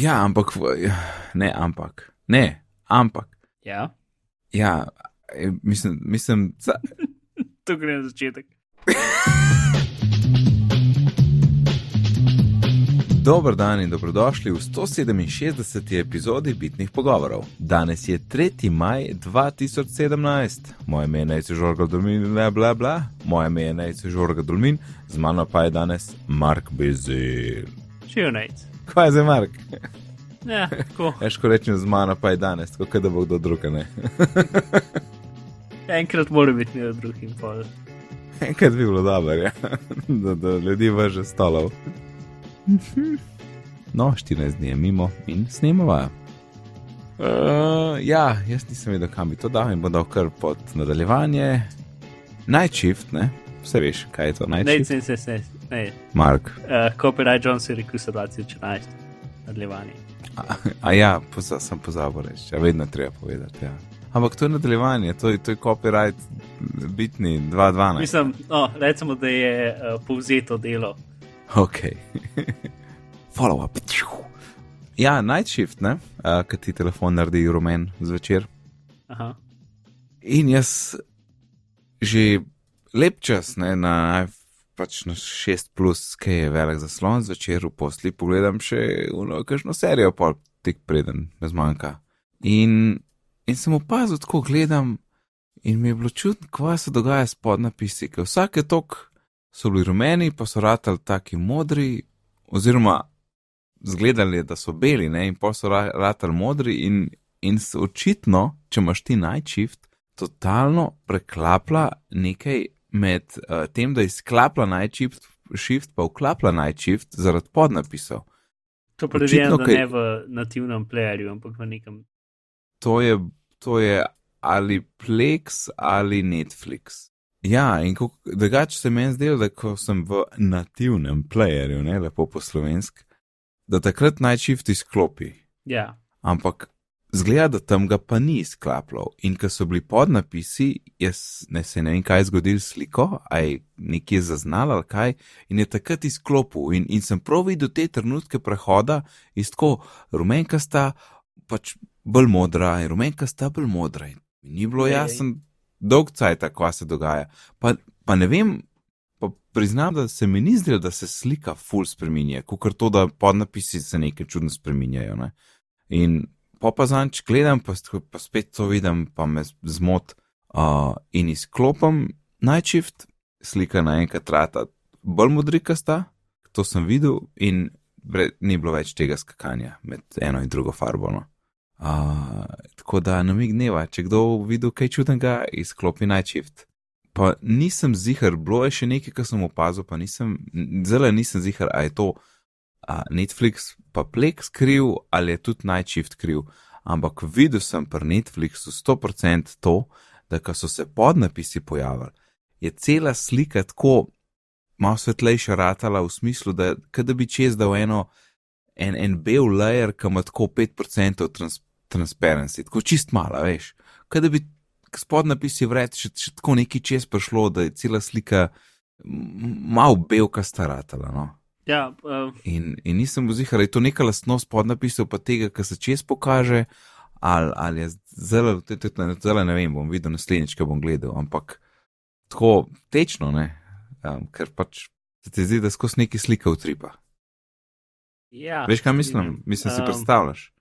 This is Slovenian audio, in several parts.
Ja, ampak, ja, ne, ampak, ne, ampak, Ja, ja, eh, mislim, mislim, za, to gre na začetek. Dober dan in dobrodošli v 167. epizodi Bitnih pogovorov. Danes je 3. maj 2017, moje ime je Nejce Žorga Dolmin, bla bla bla, moje ime je Nejce Žorga Dolmin, z mano pa je danes Mark Bezel. Živijo najc. Kaj je za Mark? Ja, tako. Veš, ko rečem z mano pa je danes, tako da bo kdo drug. Enkrat mora biti nekdo drug in pol. Enkrat bi bilo dobro, ja. da, da ljudi vrže stolov. No, 14 dni je mimo in snemava. Uh, ja, jaz nisem vedel, kam bi to dal in bom dal kar pod nadaljevanje. Shift, ne? Vse veš, kaj je to night Ne, ne, ne, ne. Mark. Uh, Copyright Jones je rekel se 2011, nadaljevanje. A, a ja, poza, sem pozabil reči, ja, vedno treba povedati. Ja. Ampak to je nadaljevanje, to je, to je copyright bitni 2.12. Mislim, no, recimo, da je uh, povzeto delo. Ok. Follow up. Ja, night shift, ne, uh, ki ti telefon naredi rumen zvečer. Aha. In jaz že lep čas, ne, na, pač na 6, plus, ki je velik zaslon, zvečer v posli pogledam še eno, kakšno serijo, pol tik preden me zmanjka. In, in sem opazil, tako gledam, in mi je bilo čudno, kaj se dogaja s podnapisi, ker vsake tok so bili rumeni, pa so ratali taki modri, oziroma zgledali, da so beli, ne, in pa so ra- ratali modri, in, in se očitno, če imaš ti shift, totalno preklapla nekaj med uh, tem, da izklapla night shift, shift pa vklapla night shift zaradi podnapisov. To predvidevam, Očitno, da kaj- ne v nativnem playerju, ampak v nekem. To je, to je ali Plex ali Netflix. Ja, in drugače se meni zdelo, da ko sem v nativnem playerju, ne lepo po slovensk, da takrat shift izklopi. Ja, ampak zgleda, da tam ga pa ni izklapljal. In ko so bili podnapisi, jaz ne se ne vem, kaj je zgodil s sliko, aj nekje zaznal ali kaj, in je takrat izklopil. In, in sem prav videl te trenutke prehoda iz tako rumenkasta, pač bolj modra, in rumenkasta bolj modra. In ni bilo jasno, dolg cajt, kaj se dogaja. Pa, pa ne vem. Pa priznam, da se mi ni zdelo, da se slika ful spremenja, kot to, da podnapisi se nekaj čudno spremenjajo. Ne? In po pa zanč gledam, pa, pa spet to vidim, pa me zmot uh, in izklopim shift, slika naenkrat rata bolj modrikasta, to sem videl in bre, ni bilo več tega skakanja med eno in drugo farbo. No. Uh, tako da namig dneva, če kdo videl kaj čudnega, izklopi shift. Pa nisem zihar, bilo je še nekaj, kar sem opazil, pa nisem, zelo nisem zihar, a je to a Netflix pa Plex kriv ali je tudi Night Shift kriv. Ampak videl sem pri Netflixu 100% to, da ko so se podnapisi pojavili, je cela slika tako malo svetlejša ratala v smislu, da, kot da bi čez dal eno, en, en bel layer, ki ima tako 5% trans, transparency, tako čist mala, veš. Kot da bi s podnapisi vred še, še tako neki čez prišlo, da je cela slika malo belka staratala. No? Ja uh, In, in nisem vzihal, ali je to neka lastnost podnapisov, pa tega, kar se čez pokaže, ali, ali je zelo, zelo ne vem, bom videl naslednjič, ko bom gledal, ampak tako tečno, ne, um, ker pač se ti zdi, da skozi neki slika utripa. ja. Veš, kaj mislim? Mislim, si Um, predstavljaš.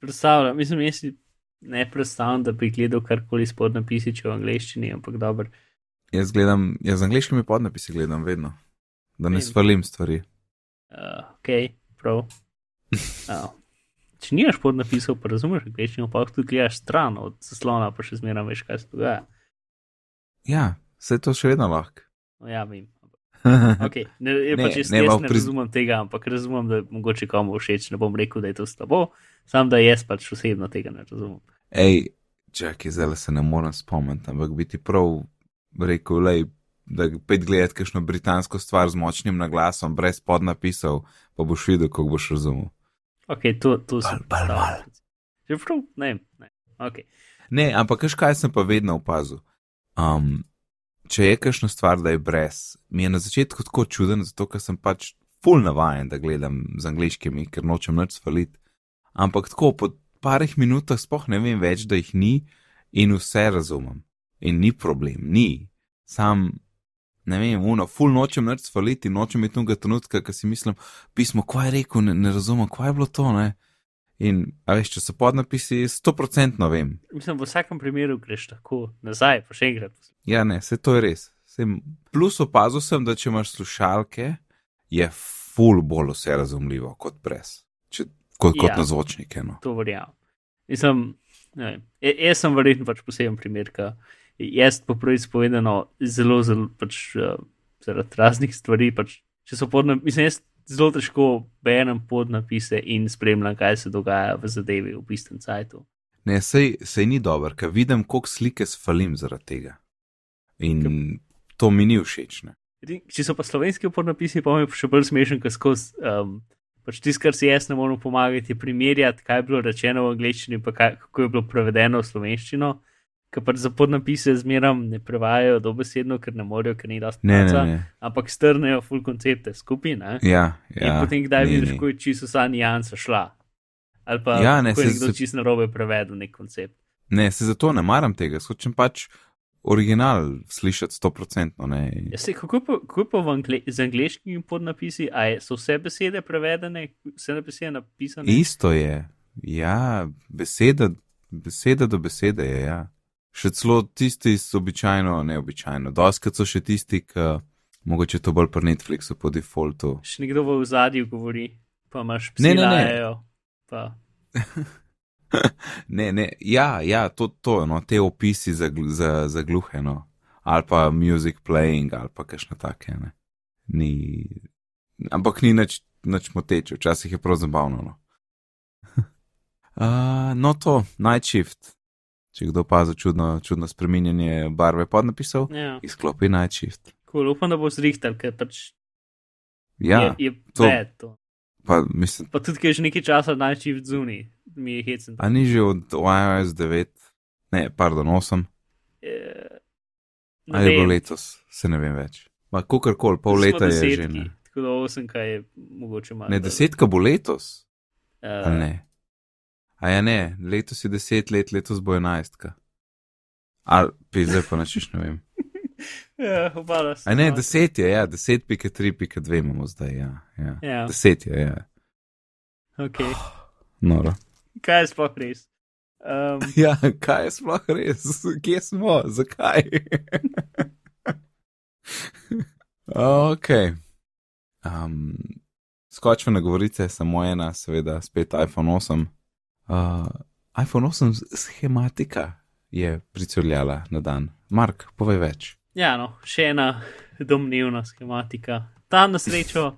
Predstavljam, mislim, jaz si ne predstavljam, da bi gledal karkoli s podnapisi, če v angleščini, ampak dobro. Jaz gledam, jaz z angliškimi podnapisi gledam vedno, da ne Vem. svarlim stvari. Uh, ok, prav. Uh, če nimaš podnapisov, pa razumeš angleščino, pa lahko tudi gledaš stran od zaslona, pa še zmeraj veš, kaj se dogaja. Ja, vse to še vedno lahko. No, ja, vem. Okay, ne, je Ne, pač jaz, ne, jaz ne priz- razumem tega, ampak razumem, da mogoče komu všeč. Ne bom rekel, da je to slabo, sam da jaz pač osebno tega ne razumem. Ej, čakaj, zdaj se ne morem spomniti, ampak bi ti prav rekel, lej, da pet gledati kakšno britansko stvar z močnim naglasom, brez podnapisov, pa boš videl, kako boš razumel. Ok, to, to Bal, sem bal, bal. Že prav, ne, ne. Okay. Ne, ampak kaj sem pa vedno opazil. Um, če je kakšna stvar, da je brez, mi je na začetku tako čuden, zato ker sem pač full navajen, da gledam z angliškimi, ker nočem nič svaliti. ampak tako po parih minutah spoh ne vem več, da jih ni in vse razumem. In ni problem, ni. Sam, ne vem, uno, full nočem nič svaliti, nočem imeti tega trenutka, ki si mislim, pismo, kaj je rekel, ne, ne razumem, kaj je bilo to, ne. In, a veš, če so podnapisi, sto procentno vem. Mislim, v vsakem primeru greš tako nazaj, pa še enkrat. Ja, ne, se to je res. Sem, plus opazil sem, da če imaš slušalke, je full bolj vse razumljivo kot brez. Če, kot, kot Ja. na zvočnike. No. To verjamem. Mislim, ne e- jaz sem verjetno pač poseben primer, ker jaz po prvi spovedano zelo, zelo pač uh, zaradi raznih stvari, pač, če so podnapise, mislim, jaz zelo težko berem podnapise in spremljam, kaj se dogaja v zadevi v bistvu cajtu. Ne, sej, sej ni dobro, ker vidim, koliko slike sfalim zaradi tega. In to mi ni všeč. Ne? Če so pa slovenski podnapisi, pa mi je še bolj smešen, ker skozi. Um, Pač tisto, kar si jaz ne morem pomagati, je primerjati, kaj je bilo rečeno v angleščini, pa kaj, kako je bilo prevedeno v slovenščino. Ker pač za podnapise zmeram ne prevajajo dobesedno, ker ne morejo, ker ni dosti ne. ampak strnejo full koncepte skupaj. Ne? Ja, In ja. potem, kdaj ne, vidiš, kako je čisto vsa nijansa šla. Ali pa Ja, ne, kako je nekdo se- čisto narobe prevedel nek koncept. Ne, se zato ne maram tega, hočem pač original slišati sto procentno. ne. Ja, se, kako pa, kako pa v angle, z angliškimi podnapisi, a je, so vse besede prevedene, vse besede napisane? Isto je, ja, beseda, beseda do besede je, ja. Še celo tisti so običajno, neobičajno. Doskrat so še tisti, ki mogoče to bolj pri Netflixu po defaultu. Še nekdo v zadju govori, pa imaš psi Ne, ne, ne. lajajo, Pa, Ne, ne, ja, ja, to, to, no, te opisi za, za, za gluhe, no. Ali pa music playing, ali pa kakšne take, ne. Ni, ampak ni nič, nič moteče, včasih je prav zabavno, no. uh, no, to, Night Shift. Če kdo pazi čudno, čudno spreminjanje barve podnapisov, ja, izklopi Night Shift. cool, upam, da bo zrihtal, ker pač Ja, je, je to- bad to. pa mislim, Pa tudi, ker je že nekaj časa najči v zuni, mi je hecen. a ni že od iOS 9, ne, pardon, 8. Eh, ne Ali je bilo letos, se ne vem več. Ma kakorkoli, pol smo leta je desetki, že. Ne, Tako da osemka je mogoče malo. ne desetka bo letos, Uh, ne? A ja ne, letos je deset let, letos bo enajstka. Ali, pi, zdaj pa načeš ne vem. Ja, obala A ne, deset je, ja, deset pika tri pika dve imamo zdaj, ja. ja. Ja, Deset je, ja. ok. Noro. Kaj je sploh res? Um, Ja, kaj je sploh res? Kje smo? Zakaj? ok. Um, skočvene govorice, samo ena, seveda, spet iPhone 8. Uh, iPhone 8 s- schematika je pricurljala na dan. Mark, povej več. ja, no, še ena domnevna schematika. Ta na srečo uh,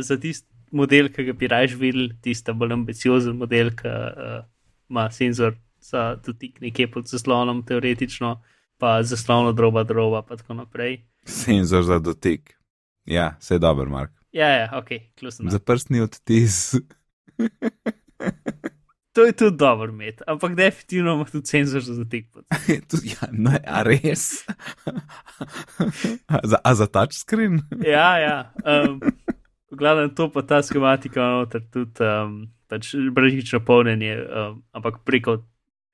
za tisti model, ki ga bi raje videl, tisti bolj ambiciozen model, ki uh, ima senzor za dotik nekje pod zaslonom, teoretično, pa zaslon od roba do roba, pa tako naprej. Senzor za dotik. Ja, vse je dobro, Mark. Ja, ja, ok, klusno. Za prstni odtis. To je tudi dobro imeti, ampak definitivno ima tudi senzor za dotik. pod- Tudi, ja, no, a res? a, za, a za touchscreen? Ja, ja. Um, v glavnem to pa ta schematika noter tudi um, pač bržično polnjenje, um, ampak preko,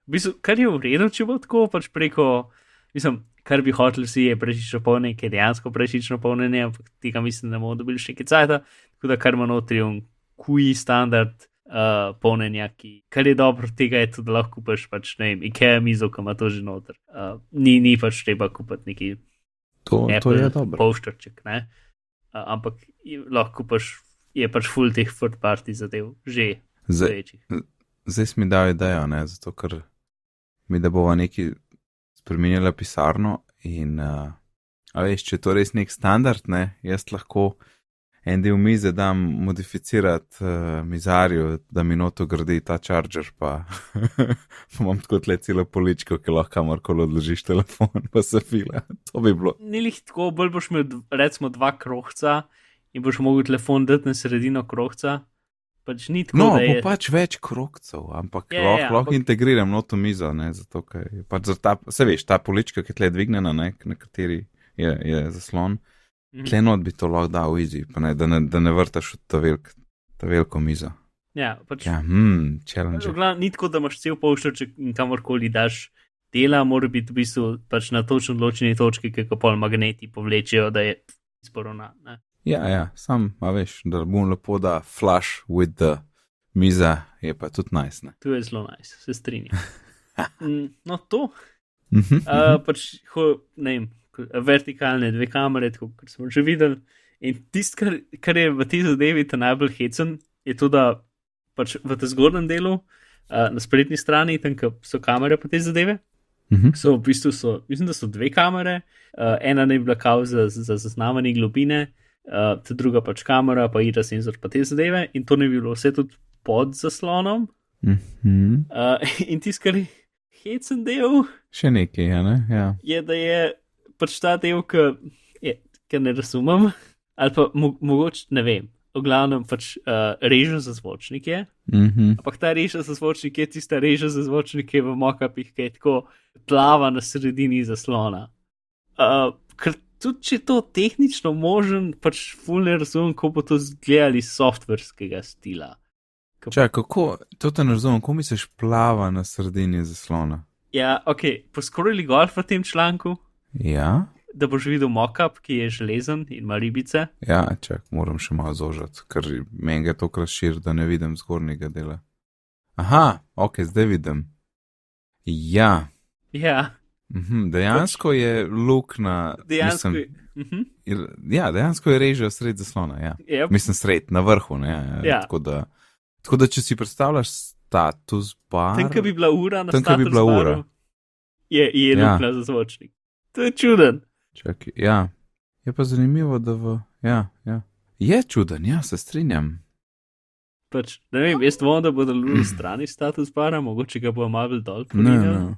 v bistvu, kar je v redu, če bo tako, pač preko, mislim, kar bi hotel si je bržično polnjenje, ki je dejansko bržično polnjenje, ampak tega mislim, da bomo dobili še nekaj cajta, tako da kar ima notri un QI standard. Uh, polnjenja, ki, kar je dobro, tega je tudi lahko kupiš, pač ne vem, IKEA mizo, ki ima to že noter. Uh, ni, ni pač treba kupiti neki To, to Apple je dobro. Poštarček, ne. Uh, ampak lahko pač je pač full teh third party zadev, že Zdaj, zdaj si mi dal idejo, ne, zato ker mi da bova neki spremenila pisarno in, uh, a veš, če je to res nek standard, ne, jaz lahko en del mize dam modificirati uh, mizarju, da mi noto gradi ta charger, pa, pa imam tako tle celo poličko, ki lahko kamorkoli odložiš telefon, pa se fila. To bi bilo. Ni lih tako, bolj boš imel recimo dva krohca in boš mogel telefon dati na sredino krohca. Pač ni tako, No, da bo je. pač več krokcev, ampak Ja, yeah, lahko, ja, yeah, lahko ampak- integriram noto mizo, ne, zato ker je pač ta, se veš, ta polička, ki je tle dvignjena, ne, na kateri je, je zaslon, Mhm. tle not bi to lahko dal easy, pa ne, da ne, da ne vrtaš v ta, velik, ta veliko mizo. Ja, pač, Ja, hm, challenge. Glavno, ni tako, da imaš cel polšček in kamorkoli daš dela, mora biti v bistvu pač na točno določeni točki, ki ga pol magneti povlečejo, da je sporovna. ne. Ja, ja, sam, a veš, da bom lepo da flush with the miza, je pa tudi nice. Ne? To je zelo nice, se strinjam. Mm, No, to, uh, pač, ho, ne vem, vertikalne dve kamere, tako kot smo že videli. In tisto, kar, kar je v tej zadevi ta najbolj hecen, je to, da pač v tem zgornjem delu, uh, na spletni strani, tam so kamere po te zadeve, mhm. so v bistvu, so, mislim, da so dve kamere, uh, ena naj bi bila kao za, za zaznavanje globine, uh, ta druga pač kamera, pa ira senzor pa te zadeve, in to ne bi bilo vse tudi pod zaslonom. Uh, in tisto, kar je hecen del, Še nekaj, ja, ne? Ja. je, da je pač ta del, ki ne razumem, ali pa mo mogoče ne vem. V glavnem pač uh, reža za zvočnike, Mhm. ampak ta reža za zvočnike je tista reža za zvočnike v mokapih, ki je tako plava na sredini zaslona. Uh, ker tudi če je to tehnično možen, pač ful ne razumem, kako bo to izgledali iz softverskega stila. Čakaj, kako, to te ne razumem, kako misliš plava na sredini zaslona? Ja, ok, poskorili golf v tem članku, Ja, da boš videl mokap, ki je železen in ima ribice. ja, čak, moram še malo zožati, ker meni ga tokrat šir, da ne vidim zgornjega dela. Aha, ok, zdaj vidim. Ja, Ja, mhm, dejansko je luknja. dejansko mislim, je. Mhm. je- Ja, dejansko je reža sred zaslona, ja. Yep. Mislim, sred, na vrhu, ne. Ja, Ja. Tako, da, tako da, če si predstavljaš status bar. Tam, ki bi bila ura na Tam, ko bi bila baru, ura. Je, je Ja. luknja za zvočnik. To je čuden. Čakaj, ja. Je pa zanimivo, da v. Ja, ja. Je čuden, ja, se strinjam. Pač, ne vem, jaz dvomim, da bodo luči strani status bara, mogoče ga bo bolj dol. Ne, porinil. ne.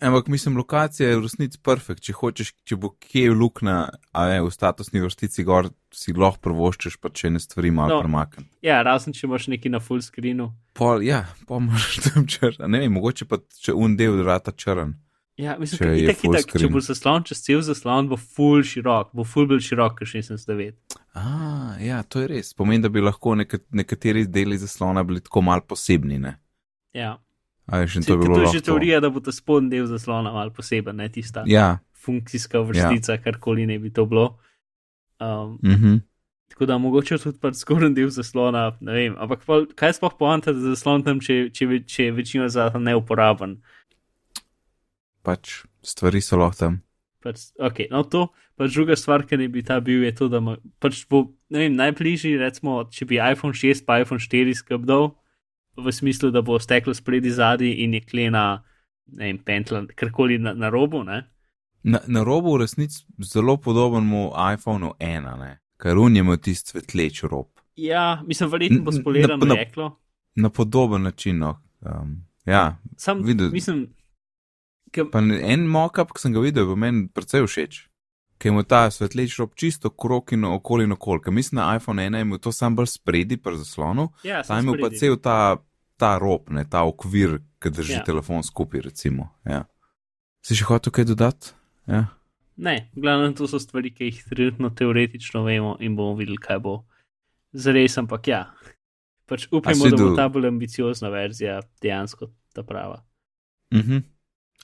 Ampak mislim, lokacija je v resnici perfekt. Če hočeš, če bo kje luknja, a ne v statusni vrstici gor, si lahko prvoščeš, pa če ne stvari malo No. premakniti. Ja, razen če imaš neki na full screenu. Pol, ja, pa moraš tam črn. Ne vem, mogoče pa če un del rata črn. Ja, mislim, Če da je itak, itak, če bo zaslon čez cel zaslon, bo full širok, bo full bolj širok, kot 16.9. A, ja, to je res. Pomeni, da bi lahko neka, nekateri deli zaslona bili tako mal posebni, ne? Ja. A in Se, to je to je že teorija, da bo ta spodnji del zaslona mal poseben, ne tista Ja, funkcijska vrstica, ja. karkoli ne bi to bilo. Um, mhm. Tako da mogoče tudi pač zgornji del zaslona, ne vem. Ampak pol, kaj je sploh poanta, da zaslon tam, če, če, če je večina zaslona neuporaben. Pač stvari so lahko tam. Pač, ok, no to, pač druga stvar, ki ne bi ta bil, je to, da ma, pač bo, vem, najbližji, recimo, če bi iPhone 6 pa iPhone 4 skrbdal, v smislu, da bo steklo spredi zadnji in je klena, ne vem, pentla, karkoli na, na robu, ne. Na, na robu v resnici zelo podoben mu iPhonu 1, ne? ker un je imel tisti svetleč rob. Ja, mislim, verjetno bo N- n- spolirano na- reklo. Na podoben način. No. Um, ja, Sam, videl- mislim, ke, pa en mock-up, ki sem ga videl, je meni precej všeč. Ker je imel ta svetleč rob čisto krok in okoli in okoli. Ker mislim, na iPhone 1 je imel to sam bolj spredi pri zaslonu, ja, ta sem je pa cel ta, ta rob, ne, ta okvir, ki drži Ja. telefon skupaj. Recimo. Ja. Si še hotel kaj dodati? Ja. Ne, glavno to so stvari, ki jih trenutno teoretično vemo in bomo videli, kaj bo. Zares, ampak ja. Pač upajmo, da bo ta bolj ambiciozna verzija dejansko ta prava. Mhm.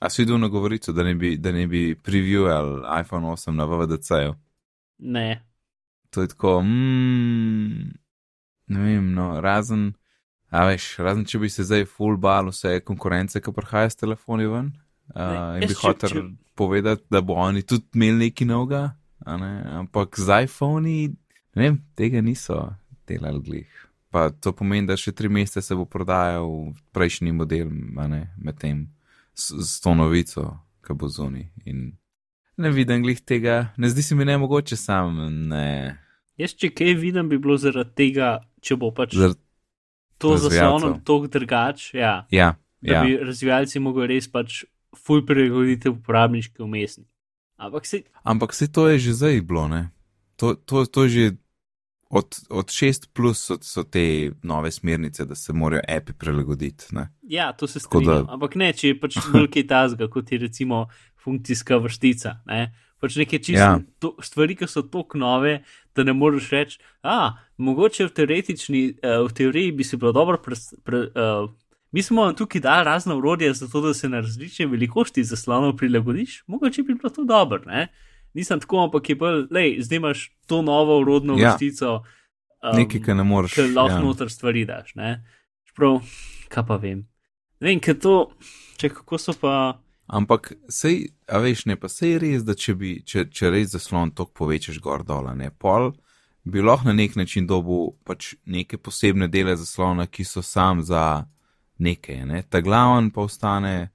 A si videl na govorico, da ne bi, da ne bi previewal iPhone 8 na VVDC-ju? Ne, To je tako, mm, ne vem, no, razen, a veš, razen če bi se zdaj full bal vse konkurence, ki prihaja s telefoni ven. Uh, Ne, in bi hotel če- povedati, da bo oni tudi imeli nekaj novega, a ne? ampak z iPhoni, ne vem, tega niso delali glih. Pa to pomeni, da še tri mesece se bo prodajal prejšnji model, medtem s, s to novico, ki bo zunaj. In ne vidim glih tega, ne zdi se mi ne mogoče sam, ne. jaz če kaj vidim, bi bilo zaradi tega, če bo pač Zar, to zaslonom tako drugač, ja, ja, da ja. bi razvijalci mogli res pač full prilagoditi uporabniški umestnik. Ampak se, Ampak vse to je že zdaj bilo, ne? To, to, to je že od, od 6 plus so, so te nove smernice, da se morajo api prilagoditi. Ne? ja, to se Tako da- strinjam. Ampak ne, če je pač bolj kaj tazga, kot je recimo funkcijska vrstica. Ne? Pač neke čisto Ja. stvari, ki so tako nove, da ne moreš reči, a mogoče v, uh, v teoriji bi si bilo dobro. Pres, pre, uh, mi smo tukaj dali razne urodje, zato da se na različne velikosti zaslonov prilagodiš, mogoče bi bilo to dobro. Ne? Nisem tako, ampak je bolj, lej, zdaj imaš to novo urodno ja. vrstico. Um, Nekaj, kar ne moreš. Ker lahko ja. noter stvari daš. Prav, kaj pa vem. Ne vem, ker to, če kako so pa. Ampak, sej, a veš, ne pa sej res, da če, bi, če, če res zaslon tok povečaš gor dol, ne pol, bi lahko na nek način dobil pač neke posebne dele zaslona, ki so sam za nekaj, ne? ta glaven pa ostane,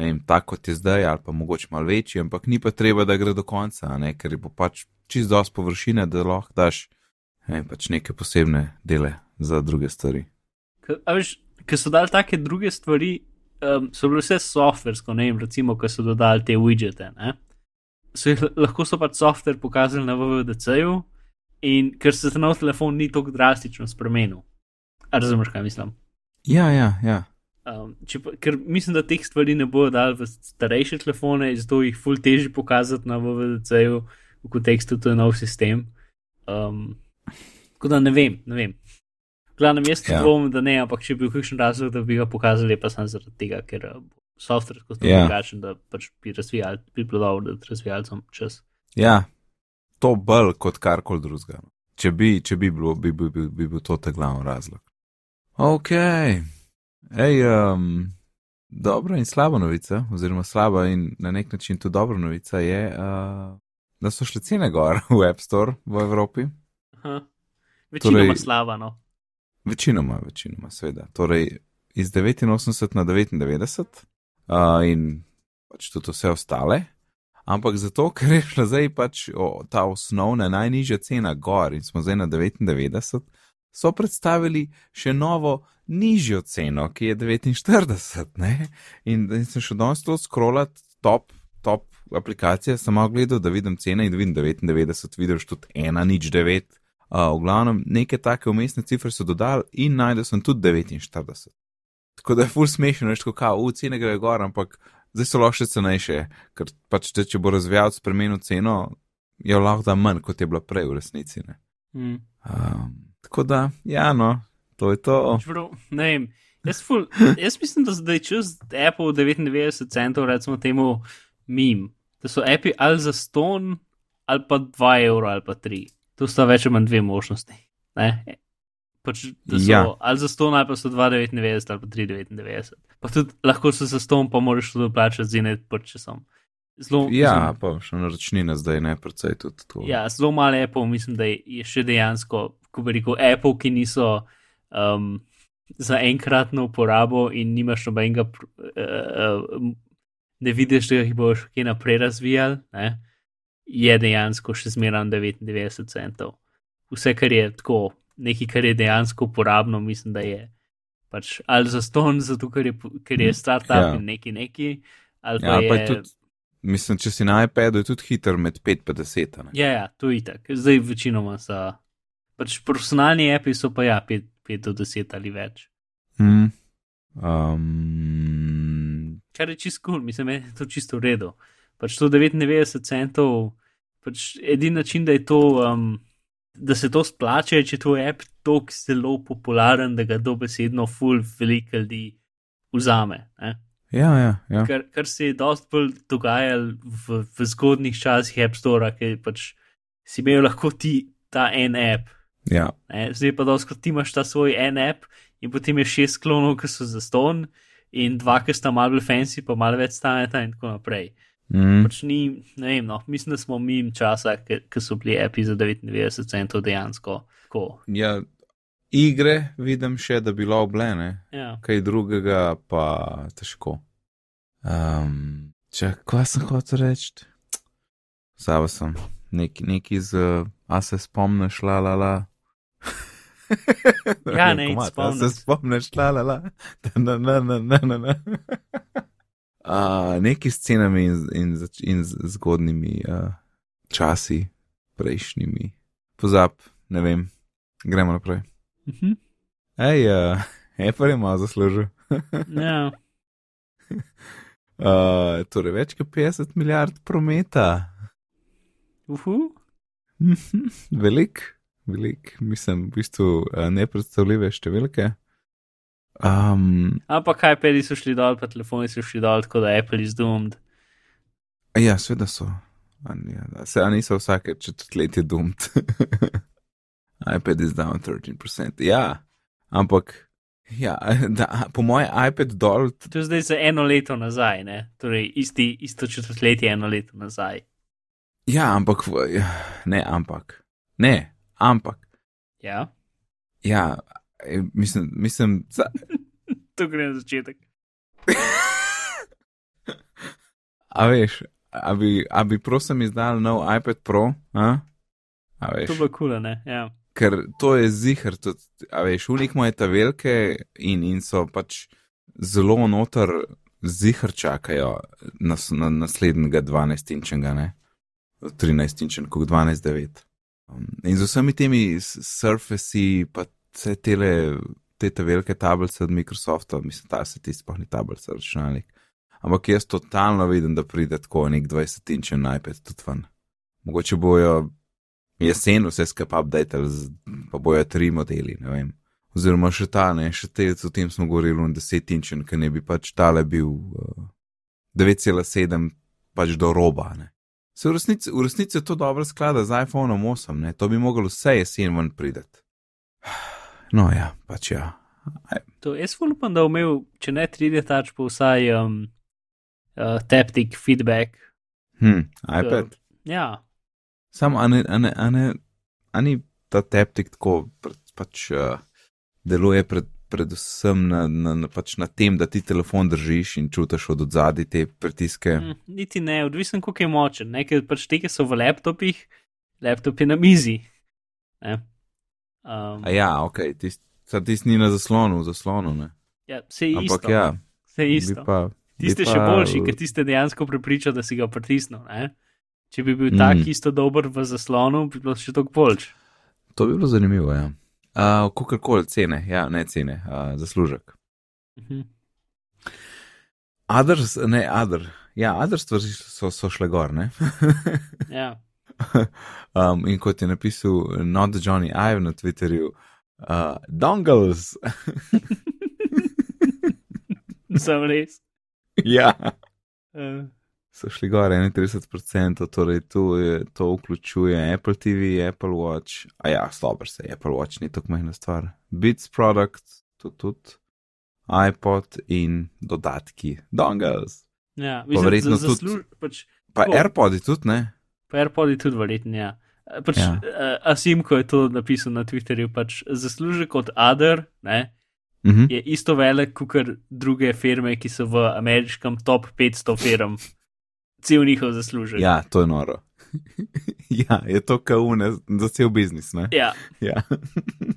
ne vem, tako kot je zdaj, ali pa mogoče mal večji, ampak ni pa treba, da gre do konca, ne? ker bo pač čist dosti površine, da lahko daš ne, pač neke posebne dele za druge stvari. A veš, ker so dali take druge stvari, um, so bile vse softversko, ne vem, recimo, ker so dodali te widgete. Ne? So jih, lahko so pač softver pokazali na VVDC-ju, in ker se nov telefon ni tako drastično spremenil. Razumeš, kaj mislim? Ja, ja, ja. Um, pa, ker mislim, da teh stvari ne bodo dali v starejše telefone, zato jih ful teži pokazati na VVDC-ju, v kontekstu to je nov sistem. Um, tako da ne vem, ne vem. Glavno, jaz ja. dvomim, da ne, ampak če bi bil kakšen razlog, da bi ga pokazali, pa sem zaradi tega, ker uh, software kot ja. drugačen, da pač bi razvijal, bi bilo dobro, da razvijalcem čas. Ja, to bolj kot karkoli drugega. Če bi, če bi bilo, bi, bi, bi, bi bil to ta glavni razlog. Ok, hej, um, dobra in slaba novica, oziroma slaba in na nek način tudi dobra novica je, uh, da so šle cene gor v App Store v Evropi. Večinoma torej, slaba, no. Večinoma, večinoma, seveda. Torej, iz 89 na 99 uh, in pač tudi vse ostale. Ampak zato, ker je šla zdaj pač o, ta osnovna najnižja cena gor in smo zdaj na 99, so predstavili še novo nižjo ceno, ki je 49. Ne? In da sem še danes to scrollat, top, top aplikacije, sem malo gledal, da vidim cene in vidim 99, vidiš tudi 1, nič 9. Uh, v glavnem, neke take umestne cifre so dodali in najdel sem tudi 49. Tako da je full smešno, veš, kako v cene gre gor, ampak zdaj so lahko še cenejše, ker pač te, če bo razvijalec spremenil ceno, je lahko da manj, kot je bila prej v resnici. Mm. Um, tako da, ja, no, to je to. Čvrlo, ne vem, jaz, ful, jaz mislim, da zdaj čez Apple 99 centov, recimo temu mim, da so Apple ali za ston, ali pa 2 evra, ali pa 3. Tu sta več ali manj dve možnosti. Pač, so, ja. Ali za 100, ali pa so 2,99 ali pa 3,99. Pa tudi lahko so za 100, pa moraš tudi plačati z enim počasom. Zlo, ja, zelo, pa še na računine zdaj ne, predvsej tudi to. Ja, zelo malo Apple, mislim, da je še dejansko, ko bi rekel, Apple, ki niso um, za enkratno uporabo in nimaš nobenega, uh, ne vidiš, da jih boš kaj naprej razvijal. Ne? je dejansko še zmeraj 99 centov. Vse, kar je tako, nekaj, kar je dejansko uporabno, mislim, da je pač ali za ston, zato ker je, ker je startup ja. in neki neki. Ali ja, pa je. Pa je tudi, mislim, če si na iPadu, je tudi hiter med 5 in 10. Ne? Ja, ja, to je tako. Zdaj večinoma so. Pač profesionalni api so pa ja, 5, 5 do 10 ali več. Hmm. Um... Kar je čisto kul, cool. mislim, da je to čisto v redu. Pač to 99 centov pač edini način, da, to, um, da se to splača, če to app tako zelo popularen, da ga dobesedno full veliko ljudi vzame. Ne? Ja, ja, ja. Kar, kar se je dosti bolj dogajalo v, v zgodnih časih App Store, ki pač si imel lahko ti ta en app. Ja. Zdaj pa dosti, ti imaš ta svoj en app in potem je šest klonov, ki so za ston in dva, ki sta malo bolj fancy, pa malo več staneta in tako naprej. Mm. Pač ni, ne vem, no, mislim, da smo mi časa, ki so bili api za 99 centov dejansko. Ko. Ja, igre vidim še, da bi bilo oblene, ja. kaj drugega pa težko. Um, če, kaj sem hotel reči? Zava sem, neki nek iz, uh, a se spomniš, la la la. ja, ne, spomniš. A se spomniš, la la la. Na, na, na, na, na, na uh, neki scenami in, in, in zgodnimi uh, časi, prejšnjimi. Pozab, ne vem, gremo naprej. Uh -huh. Hej, uh, Apple je malo zaslužil. ja. Uh, torej, več kot 50 milijard prometa. Uhu. Velik, velik, mislim, v bistvu uh, nepredstavljive številke. Um, Ampak iPadi so šli dol, pa telefoni so šli dol, tako da Apple is doomed. ja, sveda so. Ja, Se, a niso vsake četrtletje dumt. iPad is down 13%. Ja, ampak, ja, da, po mojem iPad dol, To je zdaj za eno leto nazaj, ne? torej isti, isto četrtletje eno leto nazaj. ja, ampak, ja, ne, ampak, ne, ampak, Ja, ja, eh, mislim, mislim, za, to gre na začetek. a veš, a bi, a bi prosim izdal nov iPad Pro, a? A veš. To bo kul, cool, ne? Ja. ker to je zihar, tudi, a veš, unik moje ta velike in, in so pač zelo noter, zihar čakajo na, na naslednjega 12-inčnega, ne, 13-inčen, kot 12-9. Um, in z vsemi temi Surfaci, pa vse tele, te te velike tablice od Microsofta, mislim, ta se ti sploh ni tablica, računalnik. Ampak jaz totalno vidim, da pride tako nek 20-inčen iPad tudi ven. Mogoče bojo jesen vse skupaj update, pa bojo tri modeli, ne vem. Oziroma še ta, ne, še te, o tem smo govorili, on 10 inčen, ki ne bi pač tale bil uh, 9,7 pač do roba, ne. Se v resnici, v resnici je to dobro sklada z iPhoneom 8, ne, to bi moglo vse jesen ven prideti. No ja, pač ja. Aj, To jaz upam, da bo imel, če ne 3D touch, pa vsaj um, uh, taptic feedback. hm, iPad. Ja, Sam, a ne, a ne, a ne, a ni ta teptik tako pred, pač uh, deluje pred, predvsem na, na, na, pač na tem, da ti telefon držiš in čutiš od odzadi te pritiske. hm, niti ne, odvisen, koliko je močen. Nekaj pač te, ki so v laptopih, laptop je na mizi. Ne? Um, A ja, ok, tisti tis ni na zaslonu, v zaslonu, ne. ja, vse je Ampak isto. ja, Vse je isto. pa. Tiste pa- še boljši, ker tiste dejansko prepriča, da si ga pritisnil. Ne? Če bi bil Mm. mm. tak isto dober v zaslonu, bi bilo še toliko boljš. To bi bilo zanimivo, ja. Uh, Kakorkoli cene, ja, ne cene, uh, zaslužek. Mhm. Others, ne, other. Ja, other stvari so, so šle gor, ne. Ja. um, in kot je napisal Not Johnny Ive na Twitterju, uh, dongles. Sem res. ja. Uh, So šli gor 31%, torej tu je, to vključuje Apple TV, Apple Watch, a ja, slabo se, Apple Watch ni tako majhna stvar. Beats Product, tudi, tudi iPod in dodatki, dongles. ja, verjetno za, tudi- pač, Pa Tako. AirPodi tudi, ne? pa AirPod je tudi verjetno. Ja. Eh, Pač, Ja. uh, Asimko je to napisal na Twitterju, pač zaslužek od Other ne, Mhm. je isto velik kot druge firme, ki so v ameriškem top 500 firm. Cel njihov zaslužek. Ja, to je noro. ja, je to kaune za cel biznis, ne? ja. Ja.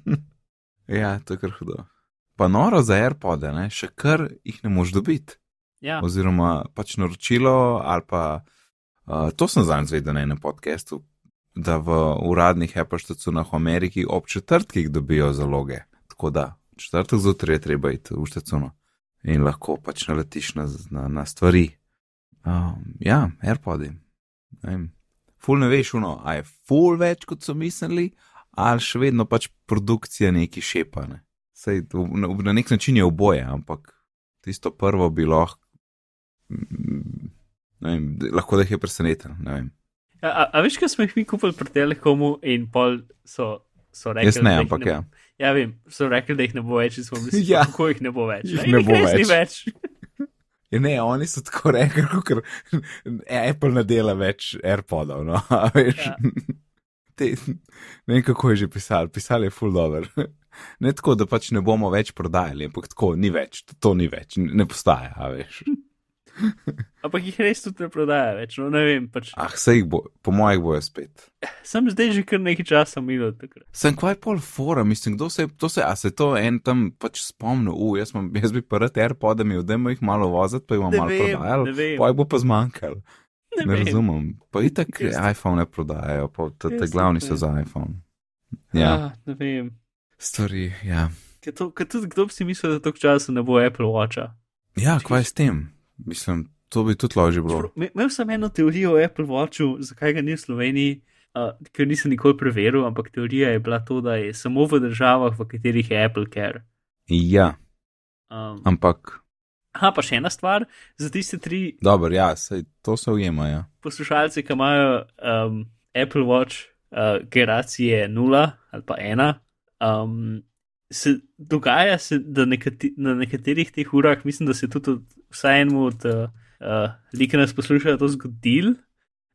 ja, to je kar hudo. Pa noro za AirPode, ne? še kar jih ne moš dobiti. ja. Oziroma pač naročilo, ali pa uh, to sem zanj zvedel na enem podkastu, da v uradnih Apple stacionah v Ameriki ob četrtkih dobijo zaloge. Tako da četrtek zjutraj je treba iti v staciono in lahko pač naletiš na, na, na stvari. Um, ja, AirPodi. Ne vem. Ful ne veš, uno, a je ful več, kot so mislili, ali še vedno pač produkcija neki šepa. Ne? Sej, na, na nek način je oboje, ampak tisto prvo bi lahko, mm, ne vem, lahko da jih je presenetilo. ne. A, a, a veš, kaj smo jih mi kupili pri Telekomu in pol so, so rekli, Jaz ne, ampak ne, ja. Ja, vem, so rekli, da jih ne bo več in smo mislili, Ja. kako jih ne bo več. Ej, ne bo več. več. Ne, oni so tako rekli, ker Apple ne dela več AirPodov. No, a veš. Ja. Te, ne vem, kako je že pisal, pisal je full dollar. Ne tako, da pač ne bomo več prodajali, ampak tako ni več, to, to ni več, ne postaja, a veš. Ampak jih res tudi ne prodaja več. No, ne vem, pač. Ah, se jih bo, po mojih bojo spet. Sem zdaj že kar nekaj časa milo takrat. Sem kvaj pol fora, mislim, kdo se je, to se, a se to en tam pač spomnil, u, jaz, mam, jaz bi pa rad AirPod imel, da jih malo voziti, pa jih Ne malo vem. pa jih bo pa zmanjkalo. Ne, Ne razumem. Pa itak Jaz- iPhone ne prodajajo, pa te, te glavni so za iPhone. Ja, Ah, ne vem. stvari, ja. Ker to- ker tudi kdo bi si mislil, da toliko časa ne bo Apple Watcha. Ja, kvaj s tem? Mislim, to bi tudi lažje bilo. Imel sem eno teorijo o Apple Watchu, zakaj ga ni v Sloveniji. uh, ker nisem nikoli preveril, ampak teorija je bila to, da je samo v državah, v katerih je Apple Care. Ja, Um, ampak aha, pa še ena stvar, za tiste tri dobro, ja, sej, to se ujema. Ja. poslušalce, ki imajo um, Apple Watch uh, generacije 0 ali pa 1, um, se dogaja, se, da nekati, na nekaterih teh urah, mislim, da se tudi od, vsaj enemu od uh, uh, ljudi, ki nas poslušajo, to zgodil,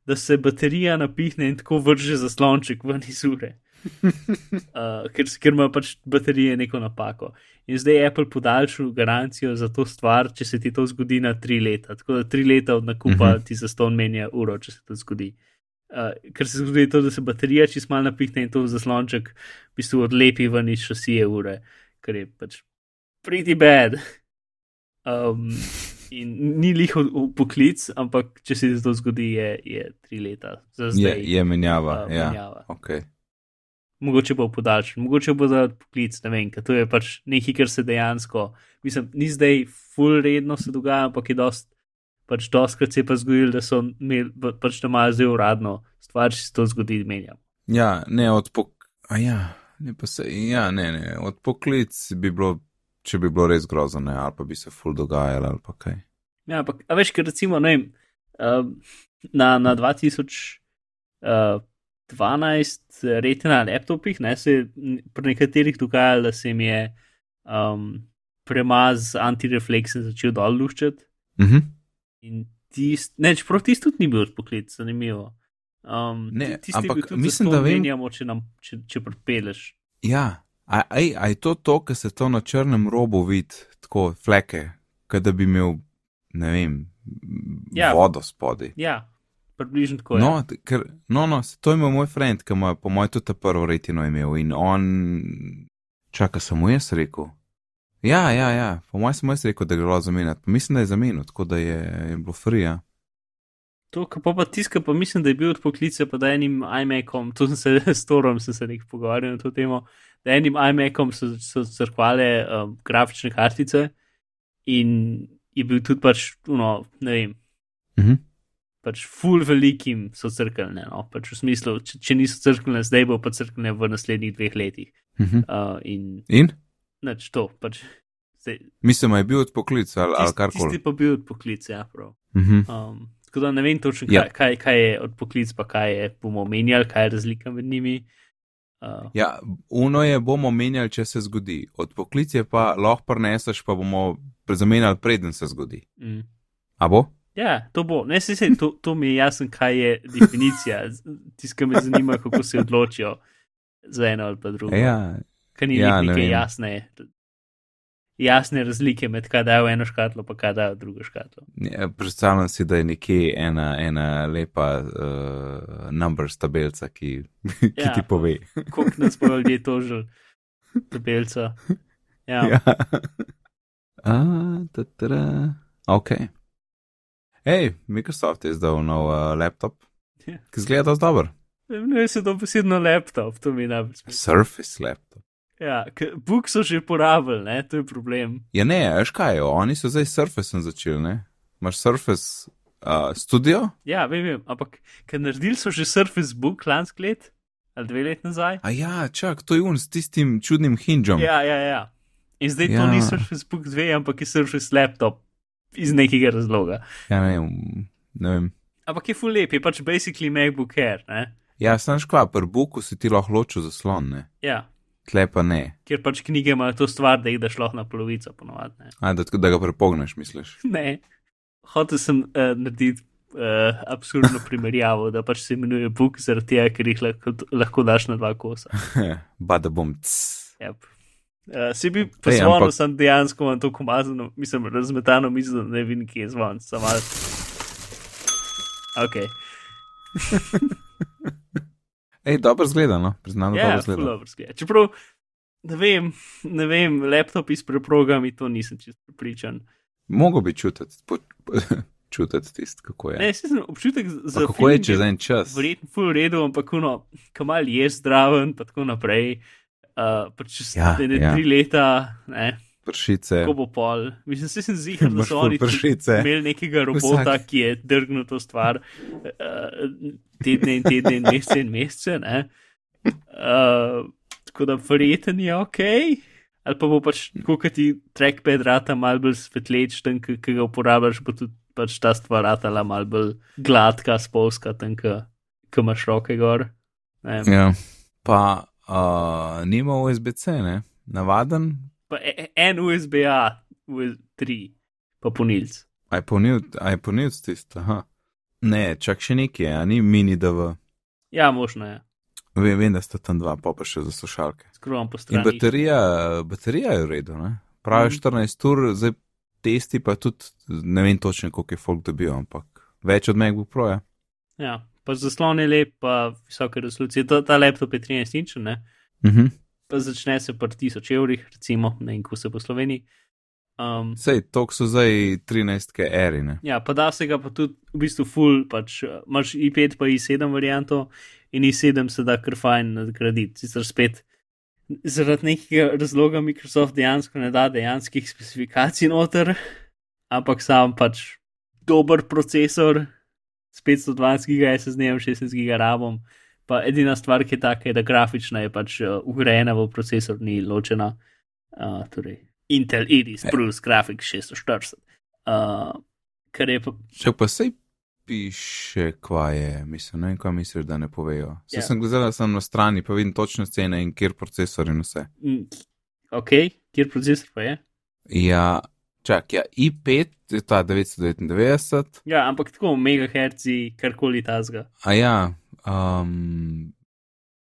da se baterija napihne in tako vrže zaslonček ven iz ure. Uh, ker, ker ima pač baterije neko napako. In zdaj je Apple podaljšal garancijo za to stvar, če se ti to zgodi na tri leta. Tako da tri leta od nakupa uh Mhm. -huh. ti za ston menja uro, če se to zgodi. Uh, ker se zgodi to, da se baterija čist malo napihne in to zaslonček v bistvu odlepi ven iz šasije ure, kar je pač pretty bad. Um, in ni lih v poklic, ampak če se to zgodi, je, je tri leta. Za Je, zdaj je menjava. uh, ja. menjava. Okay. mogoče bo podaljšan, mogoče bo za poklic, ne vem, ker to je pač nekaj, kar se dejansko, mislim, ni zdaj full redno se dogaja, ampak je dost, pač dostkrat se je pa zgodilo, da so imeli, pač da imajo zdaj uradno stvar, če se to zgodi, menjam. Ja, ne od pok. A ja, ne pa se. Ja, ne, ne. Od poklic bi bilo, če bi bilo res grozno, ne, ali pa bi se ful dogajalo, ali pa kaj. Ja, ampak, a veš, ker recimo, ne vem, um, na, na 2012 reti na laptopih, ne, se pri nekaterih dogajalo, da se jim je um, premaz antirefleksen začel dol luščati. Mhm. In tist, ne, čeprav tisti tudi ni bil odpoklic, zanimivo. Um, Ne, ti- tisti je ampak mislim, da menjamo, če, nam, če, če pripeleš. Ja, a, ej, a je to to, ker se to na črnem robu vidi, tako fleke, kot da bi imel, ne vem, Ja. vodo spodaj. Ja, približno tako. No, ja. t- ker, no, no, to je imel moj friend, ki ima po mojem tudi prvo retino imel in on, čaka, mu jaz rekel. Ja, ja, ja, po mojem sem jaz rekel, da gre lo zamenjati. Pa mislim, da je zamenil, tako da je, je bilo frija. To, kar pa, pa tiska, pa mislim, da je bil odpoklic, pa da enim iMacom, to sem se s Torom sem se nek pogovarjal na to temo, da enim iMacom so, so crkvale um, grafične kartice in je bil tudi pač, no, ne vem, Mhm. pač full velikim so crkvene, no, pač v smislu, če, če niso crkvene, zdaj bo pa crkvene v naslednjih dveh letih. Mhm. Uh, in In? Nač to, pač. Zdaj, Mislim, da je bil odpoklic ali, ali tist, karkoli. tisti pa bil odpoklic, ja, prav. Mhm. Um, tako da ne vem točno, Ja. kaj, kaj, kaj je odpoklic, pa kaj je bomo menjali, kaj je razlika med njimi. Uh, Ja, uno je bomo menjali, če se zgodi. Odpoklic je pa lahko preneseš, pa bomo zamenjali, preden se zgodi. mm. A bo? Ja, to bo. Ne, se, se, to, to mi je jasno, kaj je definicija. Tiskaj me zanima, kako se odločijo za eno ali pa drugo. Ja, Ker ni ja, ja, ne neke vem. jasne, jasne razlike med kaj dajo eno škatlo, pa kaj dajo drugo škatlo. Ja, Predstavljam si, da je nekje ena, ena lepa uh, numbers tabelca, ki, ki Ja. ti pove. Koliko nas bo ljudje tožili, tabelca. Ja. Ja. A, tatara. Ok. Hej, Microsoft je izdal nov uh, laptop, Ja. ki zgleda dosti dober. Ne, se to besedno laptop, to mi je najbolj smešno. Surface laptop. Ja, Bug so že porabili, ne, to je problem. Ja, ne, veš kaj, oni so zdaj s Surfacem začeli, ne? Imaš Surface uh, studio? Ja, vem, vem, ampak ker naredili so že Surface Book lansk let ali dve let nazaj. A ja, čak, to je un s tistim čudnim hinžom. Ja, ja, ja. In zdaj Ja. to ni Surface Book 2, ampak je Surface Laptop iz nekega razloga. ja ne, ne vem. Ampak je full lep, je pač basically MacBook Air, ne? Ja, znaš kva, pri Booku si ti lahko ločil zaslon, ne? Ja, Tle pa ne. ker pač knjige imajo to stvar, da jih daš lahko na polovico ponovadi, ne. A, da, da ga prepogneš, misliš? Ne, hotel sem uh, narediti uh, absurdno primerjavo, da pač se imenuje Book zaradi tega, ker jih lahko, lahko daš na dva kosa. Bada bom. Yep. Uh, si bi poslovno, ampak- sem dejansko imel to komazano, mislim, razmetano mizo, da ne vem, kje je zvon. Sam mal... Ok. Ej, dobro zgleda, no, priznam, da Ja, dobro zelo zgleda. dobro zgleda. Čeprav, ne vem, ne vem, laptopi s preprogami, to nisem čisto pripričan. Mogo bi čutiti, po, čutiti tisto, kako je. Ne, sem občutek za Pa kako je feeling čez en čas? Verjetno full redu, ampak no, kamal je zdraven, pa tako naprej. Uh, pa čez Ja, ja, ne, ja. tri leta, ne, Pršice. Ko bo pol. Mislim, se sem zigar, da so oni imeli nekega robota, Vsak. ki je drgnil to stvar uh, tedne in tedne in mesece in mesece. ne. Uh, tako da verjeten je ok. Ali pa bo pač, kot ti trackpad rata mal bolj svetleč, tam, ki ki ga uporabljaš, bo tudi pač ta stvar ratala mal bolj gladka, spolska, tam, ki ki imaš roke gor. Ne. Ja. Pa uh, nima USB-C, ne? Navaden. Pa e- e- en USB-A, USB-3, pa ponilc. Aj ponil tisto. Aha. Ne, čak še nekaj, a ni mini DV. Ja, možno je. Vem, vem, da sta tam dva, pa pa še za slušalke. Skrovam po In strani. baterija, baterija je v redu, ne? Pravi Mhm. 14 ur, zdaj testi pa tudi, ne vem točno, koliko je folk dobil, ampak več od MacBook Proja. Ja, pa zaslon je lep, pa visoke resolucije. Ta, ta laptop je 13 inčen, ne? Mhm. Pa začne se pri 1000 evrih, recimo, ne vem, ko se po Sloveniji. Um, Sej, tok so zdaj 13 eri, ne? ja, pa da se ga pa tudi v bistvu full, pač uh, imaš i5 pa i7 varianto in i7 se da kar fajn nadgraditi. Sicer spet zaradi nekega razloga Microsoft dejansko ne da dejanskih specifikacij noter, ampak sam pač dober procesor s 512 GB SSD, 16 GB RAM. Pa edina stvar, ki je taka, je, da grafična je pač uh, ugrajena v procesor, ni ločena. Uh, torej, Intel Iris Plus Graphics 640. Uh, kar je pa. Če pa sej piše, kva je, mislim, ne vem, kva misliš, da ne povejo. Se Ja. sem gledal sem na strani, pa vidim točno cene in kjer procesor in vse. mm, Ok, kjer procesor pa je? Ja, čak, ja, i5 je ta 999, Ja, ampak tako megaherci, karkoli tazga. a ja, um,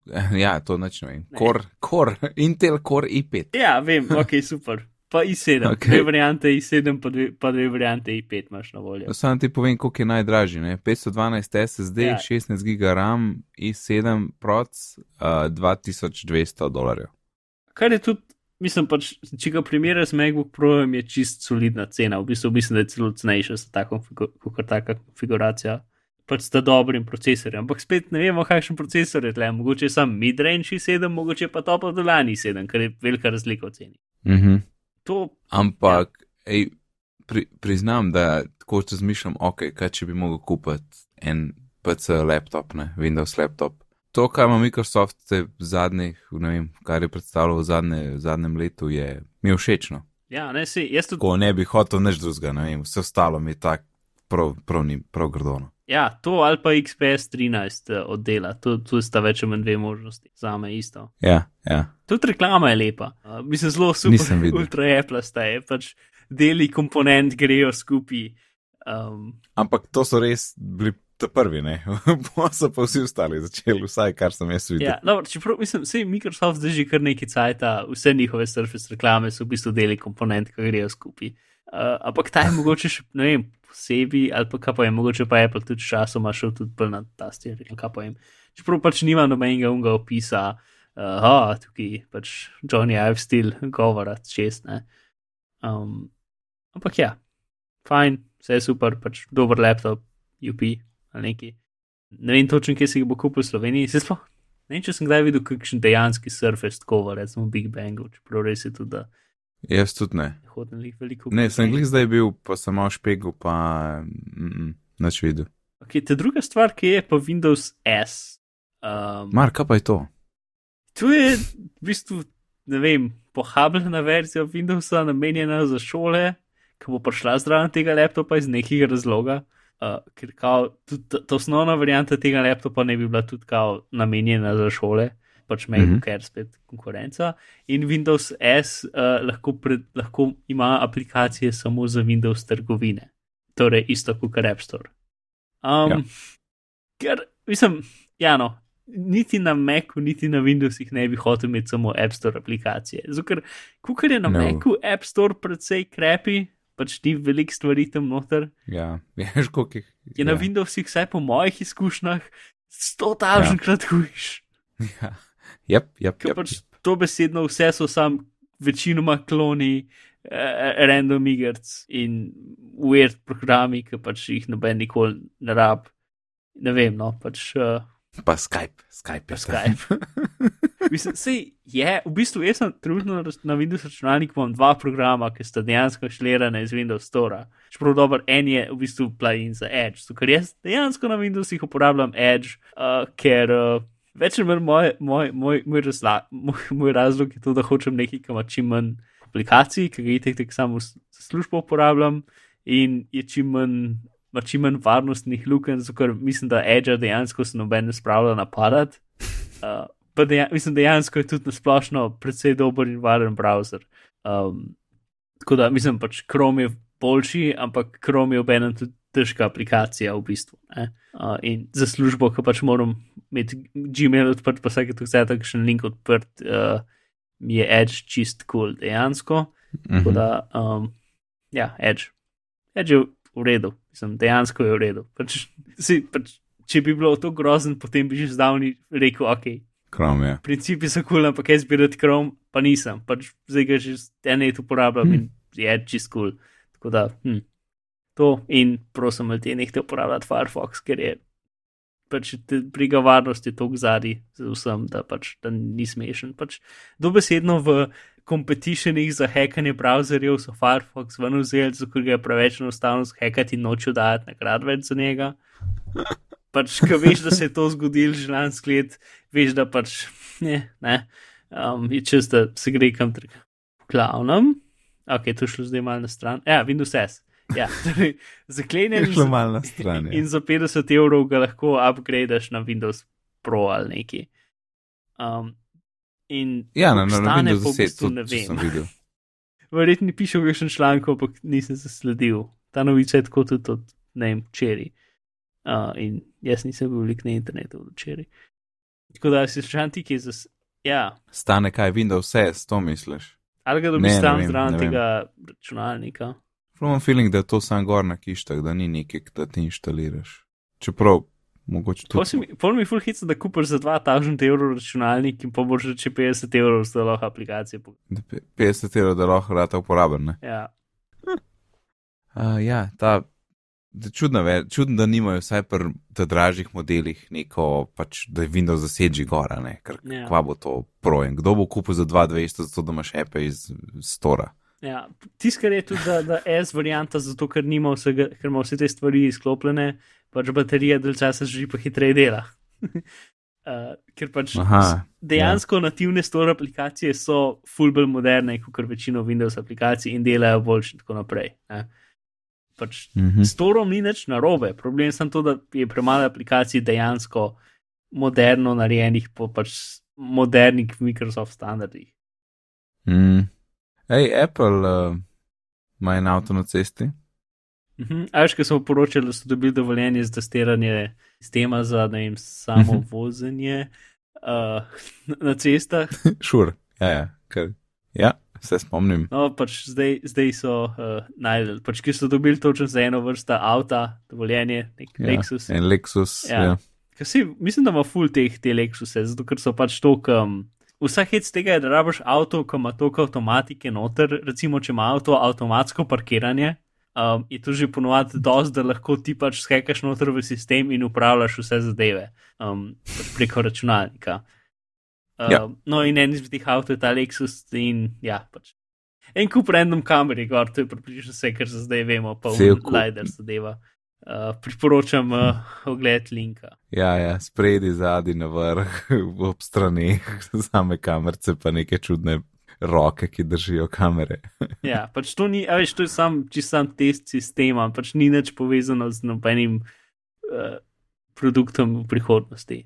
ja, to nič ne vem. Core, Core, Intel Core i5. Ja, vem, ok, super. Pa i7, Ok. okay. dve variante i7, pa dve, pa dve variante i5 imaš na voljo. Sam ti povem, koliko je najdražji. Ne? 512 SSD, Ja. ja. 16 GB RAM, i7 proc, uh, 2200 dolarjev. Kar je tudi, mislim, pač, če ga primerjaš z MacBook Projem, je čist solidna cena. V bistvu mislim, da je celo cenejša za tako konfigu- kakor taka konfiguracija. Pač sta dobrim procesorjem. Ampak spet ne vemo, kakšen procesor je tle. Mogoče je sam midrange i7, mogoče pa top of the line i7, kar je velika razlika v ceni. Mhm. To, Ampak, ja. ej, pri, priznam, da tako če zmišljam, ok, kaj če bi mogel kupiti en PC laptop, ne, Windows laptop. To, kar ima Microsoft v zadnjih, ne vem, kar je predstavljal v, zadnje, v zadnjem letu, je mi je všečno. ja, ne si, jaz tudi. Ko ne bi hotel nič drugega, ne vem, vse ostalo mi je tako prav, prav, ni- prav grdono. Ja, to ali pa XPS 13 eh, oddela, to, to sta več ali manj dve možnosti, za me isto. Ja, ja. Tudi reklama je lepa, uh, mislim, zelo super, ultra Apple sta je, pač deli komponent grejo skupaj. Um, Ampak to so res bili ta prvi, ne. Pa so pa vsi ostali začeli, vsaj kar sem jaz videl. ja, dobro, čeprav mislim, vse Microsoft zdaj že kar nekaj cajta, vse njihove Surface reklame so v bistvu deli komponent, ki grejo skupaj. Uh, ampak ta je mogoče še, ne vem, posebej, ali pa kaj pa je, mogoče pa Apple tudi s časoma šel tudi bolj na ta stil, kaj pa jim. Čeprav pač nima nobenega unga opisa, uh, ha, tukaj pač Johnny Ive stil govora, čest, ne. Um, ampak ja, fajn, vse je super, pač dober laptop, UP ali neki. Ne vem točno, kje si ga bo kupil v Sloveniji, se sploh. Ne vem, če sem kdaj videl kakšen dejanski Surface cover, recimo Big Bang, čeprav res je tudi, da Jaz tudi ne. hodim veliko. veliko Ne, sem glih zdaj bil, pa sem malo špegel, pa mm, mm, nič videl. Okay, ta druga stvar, ki je pa Windows S. Um, Mar, kaj pa je to? To je v bistvu, ne vem, pohabljena verzija Windowsa, namenjena za šole, ki bo prišla zraven tega laptopa iz nekega razloga. Uh, ker kao, tudi ta osnovna varianta tega laptopa ne bi bila tudi kao namenjena za šole, pač MacBook Air spet konkurenca. In Windows S uh, lahko, pred, lahko ima aplikacije samo za Windows trgovine, torej isto kot App Store. Um, Ja. ja. Ker, mislim, ja, no, niti na Macu, niti na Windowsih ne bi hotel imeti samo App Store aplikacije. Zato, ker, kukar je na No. no. Macu App Store precej krepi, pač ni veliko stvari tam noter, Ja, veš, koliko jih je ja. na Windowsih, vsaj po mojih izkušnjah, sto tažnkrat ja. hujš. Ja, jep, jep, Ker jep, pač jep. to besedno vse so sam večinoma kloni, eh, random igrc in weird programi, ki pač jih noben nikoli ne rab. Ne vem, no, pač uh, Pa Skype, Skype je Skype. Mislim, sej je, v bistvu jaz sem trenutno na Windows računalniku imam dva programa, ki sta dejansko šlerana iz Windows Store. Čeprav dober, en je v bistvu plugin za Edge, ker jaz dejansko na Windowsih uporabljam Edge, uh, ker uh, več ali manj moj, moj, moj, moj, razla, moj, moj razlog je to, da hočem nekaj, ki ima čim manj aplikacij, ki ga itek tek samo za službo uporabljam in je čim manj. Ma čim manj varnostnih luken, zato mislim, da Edge dejansko se noben ne spravlja napadati. Uh, pa deja, mislim, dejansko je tudi nasplošno precej dober in varen browser. Um, tako da mislim, pač Chrome je boljši, ampak Chrome je obenem tudi težka aplikacija v bistvu. Uh, in za službo, ki pač moram imeti Gmail odprt, pa vsake to vse tako še link odprt, uh, je Edge čist cool dejansko. Tako da, um, ja, Edge. Edge je v redu, mislim, dejansko je v redu. Pač, si, pač, če bi bilo to grozen, potem bi že zdavni rekel, ok, Krom je. Principi so kul, cool, ampak jaz bi rad krom, pa nisem. Pač zdaj ga že en let uporabljam hm. in je čist kul. Cool. Tako da, hm. To in prosim, ti nehte uporabljati Firefox, ker je pač briga varnosti tako zadnji za vsem, da pač da ni smešen. Pač dobesedno v kompetitionih za hekanje browserjev so Firefox ven vzeli, zato ga je preveč enostavno zhekati in noču dajati nagrad več za njega. pač, ko veš, da se je to zgodilo že lansko let, veš, da pač ne, ne, um, je čez da se gre kam trg. Glavnem, ok, to šlo zdaj malo na stran. Ja, Windows S. Ja, torej, zaklenjen je šlo na stran. Ja. In za 50 evrov ga lahko upgradeš na Windows Pro ali neki. Um, in ja, na, na, na Windows 10 to, ne vem. Verjetno piše v kakšnem članku, ampak nisem zasledil. Ta novica je tako tudi od, ne vem, včeraj. Uh, in jaz nisem bil velik na internetu včeraj. Tako da si še antik, ki je za. Ja. Stane kaj, Windows vse, to misliš? Ali ga dobiš tam zraven tega računalnika? Imam feeling, da je to sam gor na kištah, da ni nekaj, da ti inštaliraš. Čeprav, mogoče to. Pol mi ful hitro, da kupiš za 2000 evrov računalnik in pa boš reči 50 evrov za lahko aplikacijo. 50 evrov, da lahko rata uporaben, ne? Ja. Uh, ja, ta Čudno, čudno, da nimajo vsaj pri dražjih modelih neko, pač, da je Windows zasedži gora, ne, ker ja. kva bo to projem. Kdo bo kupil za 2200, zato da imaš epe iz Stora? Ja, tiskar je tudi, da, da S varianta, zato ker nima vsega, ker ima vse te stvari izklopljene, pač baterija del časa že pa hitreje dela. uh, ker pač Aha, dejansko ja. nativne Store aplikacije so fulbel moderne, kot večino Windows aplikacij in delajo boljše in tako naprej. Ne. Pač mm -hmm. S Torom ni nič narobe, problem je samo to, da je premalo aplikacij dejansko moderno narejenih po pač modernih Microsoft standardih. Mm. Hej, Apple uh, ima en avto na cesti. Mm -hmm. Ajš, ki so poročali, da so dobili dovoljenje za testiranje sistema za vem, samo mhm. vozenje uh, na cestah. Šur, sure. ja, ja. Kar, ja se spomnim. No, pač zdaj, zdaj so uh, najdel, pač ki so dobili točno za eno vrsto avta, dovoljenje, nek ja, Lexus. En Lexus. Ja. Ja. Si, mislim, da ima full teh te Lexuse, zato ker so pač to, um, vsak hec tega je, da rabiš avto, ki ima toliko avtomatike noter, recimo, če ima avto avtomatsko parkiranje. Um, je to že ponovadi dosti, da lahko ti pač skekaš noter v sistem in upravljaš vse zadeve um, preko računalnika. Uh, ja. No, in en izmed teh avtomobilov je ta Lexus in ja, pač. En kup random kameri, gor, to je približno vse, kar za zdaj vemo, pa vse Lider zadeva. Uh, priporočam uh, ogled linka. Ja, ja, spredi, zadnji, na vrh, ob strani, same kamerce, pa neke čudne roke, ki držijo kamere. ja, pač to ni, veš, to je sam, čist sam test sistema, pač ni nič povezano z nobenim uh, produktom v prihodnosti.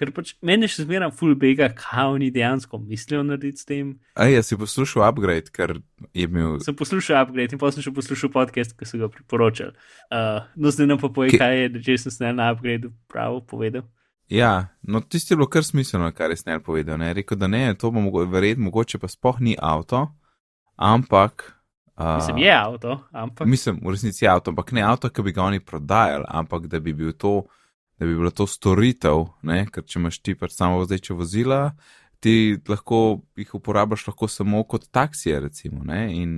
Ker pač meni še zmeraj full bega, kaj oni dejansko mislijo narediti s tem. A ja, si poslušal upgrade, ker je imel. Sem poslušal upgrade in pa sem še poslušal podcast, ki so ga priporočali. Uh, no, zdaj nam pa povej, kaj je, da Jason Snell na upgrade prav povedal. Ja, no tisti je bilo kar smiselno, kar je Snell povedal. Ne? Rekel, da ne, to bo mogo, verjetno mogoče pa spoh ni avto, ampak. Uh, mislim, je avto, ampak. Mislim, v resnici je avto, ampak ne avto, ki bi ga oni prodajali, ampak da bi bil to da bi bila to storitev, ne? ker če imaš ti pač samo vzeče vozila, ti lahko jih uporabljaš lahko samo kot taksije, recimo, ne? in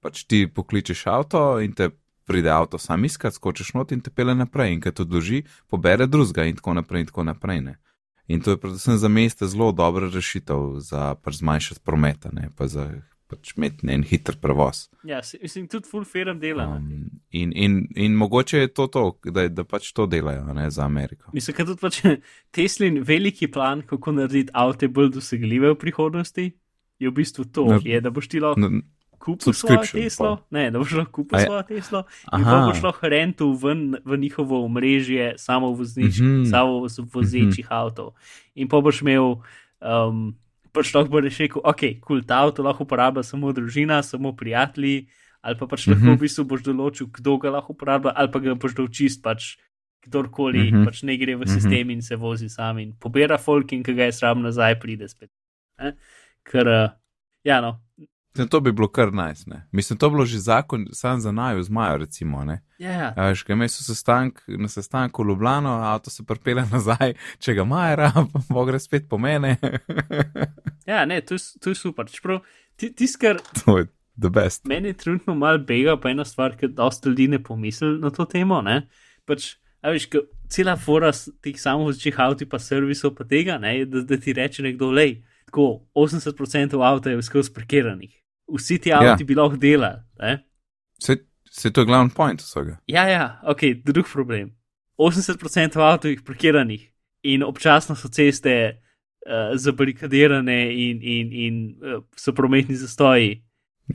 pač ti pokličeš avto in te pride avto sam iskat, skočiš not in te pele naprej in kaj to doži, pobere drugega in tako naprej in tako naprej. Ne? In to je predvsem za mesta zelo dobra rešitev za pač zmanjšati prometa, ne pa za pač imeti en hiter prevoz. Ja, mislim, tudi full firm dela. Um, in, in, in mogoče je to to, da, da pač to delajo ne, za Ameriko. Mislim, da tudi pač Teslin veliki plan, kako narediti avto bolj dosegljive v prihodnosti, je v bistvu to, no, je, da boš ti lahko. Kupil svojo Teslo, pa. ne, da boš lahko kupil svojo Teslo in pa boš lahko rentu ven v njihovo omrežje samo voznič, mm -hmm. samo vozečih mm -hmm. avtov. In pa boš imel, um, pač lahko boš rekel, ok, kul, cool, ta avto lahko uporablja samo družina, samo prijatelji, ali pa pač mm -hmm. lahko v bistvu boš določil, kdo ga lahko uporablja, ali pa ga boš dal čist pač. Kdorkoli mm -hmm. pač ne gre v mhm. sistem mm -hmm. in se vozi sam in pobira folk, in ki ga je sram nazaj, pride spet. Eh? Ker, uh, ja, no, Ne, to bi bilo kar najs. Nice, Mislim, to bi bilo že zakon, sam za naju, z Majo, recimo. Ja. Veš, kaj imaš sestank, na sestanku v Ljubljano, avto se prepele nazaj, če ga Majera, bo gre spet po mene. ja, ne, to je, to je super. Čeprav, tis, kar, to je the best. Meni je trenutno mal bega, pa ena stvar, ki dosta ljudi ne pomisli na to temo. Ne? Pač, a veš, cela fora teh samovzčih avtomobilov, pa servisov, pa tega, ne, da, da ti reče nekdo, lej. Tako 80% avtomobilov je skozi parkiranih vsi ti avtomobili ja. bi lahko delali. Se, se to je glavni point vsega. Ja, ja, ok, drug problem. 80% avtomobilov je parkiranih in občasno so ceste uh, zabarikadirane in, in, in uh, so prometni zastoji.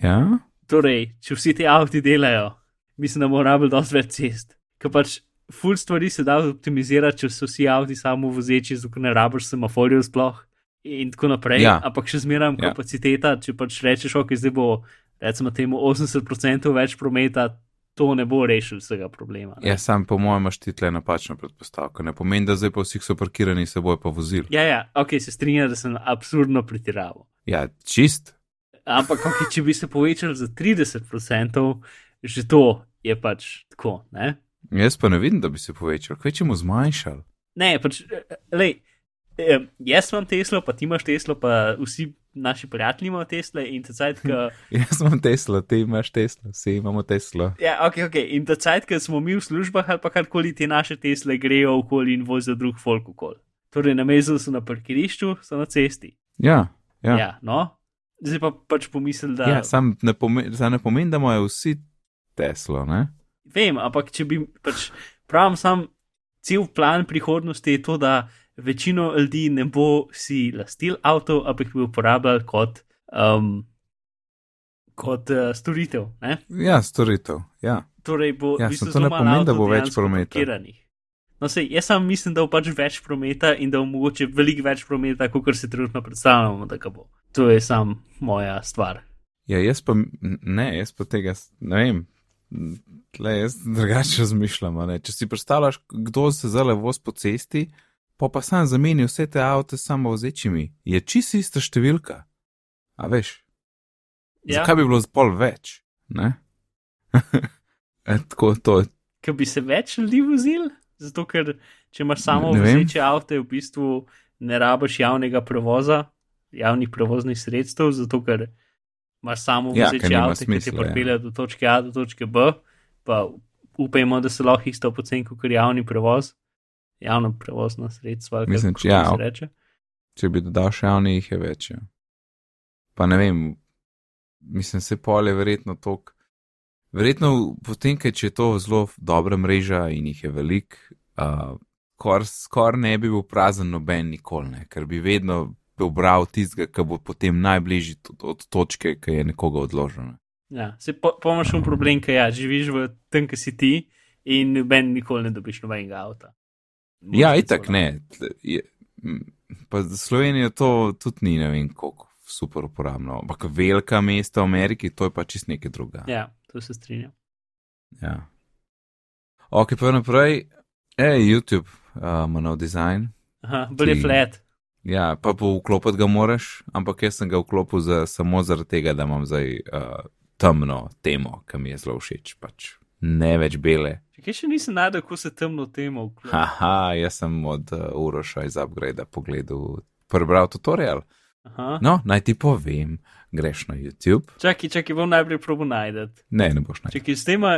Ja. Torej, če vsi ti avtomobili delajo, mislim, da moramo biti dosti več cest. Ker pač ful stvari se da optimizirati, če so vsi avtomobili samo vozeči, zato ne rabiš semaforjev sploh in tako naprej. Ja. Ampak še zmeraj ja. kapaciteta, če pač rečeš, ok, zdaj bo recimo temu 80% več prometa. To ne bo rešil vsega problema. Ne? Ja, sam po mojem imaš ti tle napačno predpostavko. Ne pomeni, da zdaj pa vsi so parkirani, se bojo pa vozili. Ja, ja, ok, se strinjam, da sem absurdno pretiraval. Ja, čist. Ampak, okay, če bi se povečal za 30%, že to je pač tako. Ne? Jaz pa ne vidim, da bi se povečal, kaj če mu zmanjšal. Ne, pač, lej, Eh, jaz imam Teslo, pa ti imaš Teslo, pa vsi naši prijatelji imajo Tesla. Ka... jaz imam Teslo, ti imaš Teslo, vsi imamo Teslo. Ja, ok, ok. In ta cajt, ki smo mi v službah ali pa karkoli te naše Tesle grejo okoli in vozijo drug folk okoli. Torej, na mezu so na parkirišču, so na cesti. Ja, ja. ja no. Zdaj pa pač pomislim, da. Ja, sam ne pomeni, pomen, da imajo vsi Teslo, ne? Vem, ampak če bi pač pravim, sam cel plan prihodnosti je to, da večino ljudi ne bo si lastil avto, ampak bi uporabljal kot, um, kot uh, storitev. Ne? Ja, storitev. Ja. Torej, bo, ja, to ne pomeni, da bo več prometa. No, sej, jaz sam mislim, da bo pač več prometa in da bo mogoče veliko več prometa, kot se trenutno predstavljamo, da bo. To je sam moja stvar. Ja, jaz pa ne, jaz pa tega ne vem. Tle, jaz drugače razmišljam. Če si predstavljaš, kdo se zale voz po cesti, pa pa sam zamenil vse te avto samo vzečimi, je čisto ista številka. A veš? Ja. Zakaj bi bilo zpol več? e, tako to je. Ker bi se več ljudi vozil? Zato, ker če imaš samo vzeče avto, v bistvu ne rabiš javnega prevoza, javnih prevoznih sredstev, zato ker imaš samo ja, vzeče avto, ki te pripelje ja. do točke A do točke B, pa upajmo, da se lahko isto poceni kot javni prevoz javno prevozno sredstvo. Mislim, če, ja, če bi dodal še javni, jih je več. Ja. Pa ne vem, mislim, se pol je verjetno tok. Verjetno potem, ker je to zelo dobra mreža in jih je velik, uh, skoraj skor ne bi bil prazen noben nikoli, ne, ker bi vedno obral tistega, ki bo potem najbližji od, točke, ki je nekoga odložena. Ja, se pomaš po v problem, ker ja, živiš v tem, ki si ti in noben nikoli ne dobiš nobenega avta. Ja, itak ne. Pa za Slovenijo to tudi ni, ne vem, koliko super uporabno. Ampak velika mesta v Ameriki, to je pa čist nekaj druga. Ja, to se strinjam. Ja. Ok, pa naprej, hej, YouTube ima uh, nov dizajn. Aha, bolj je flat. Ja, pa vklopiti ga moraš, ampak jaz sem ga vklopil za, samo zaradi tega, da imam zdaj uh, temno temo, ki mi je zelo všeč. Pač ne več bele. Kaj še nisem najdel, kako se temno temo vključuje? Haha, jaz sem od uh, Uroša iz Upgrade pogledal, prebral tutorial. Aha. No, naj ti povem, greš na YouTube. Čakaj, čakaj, bom najprej probo najti. Ne, ne boš najti. Čakaj,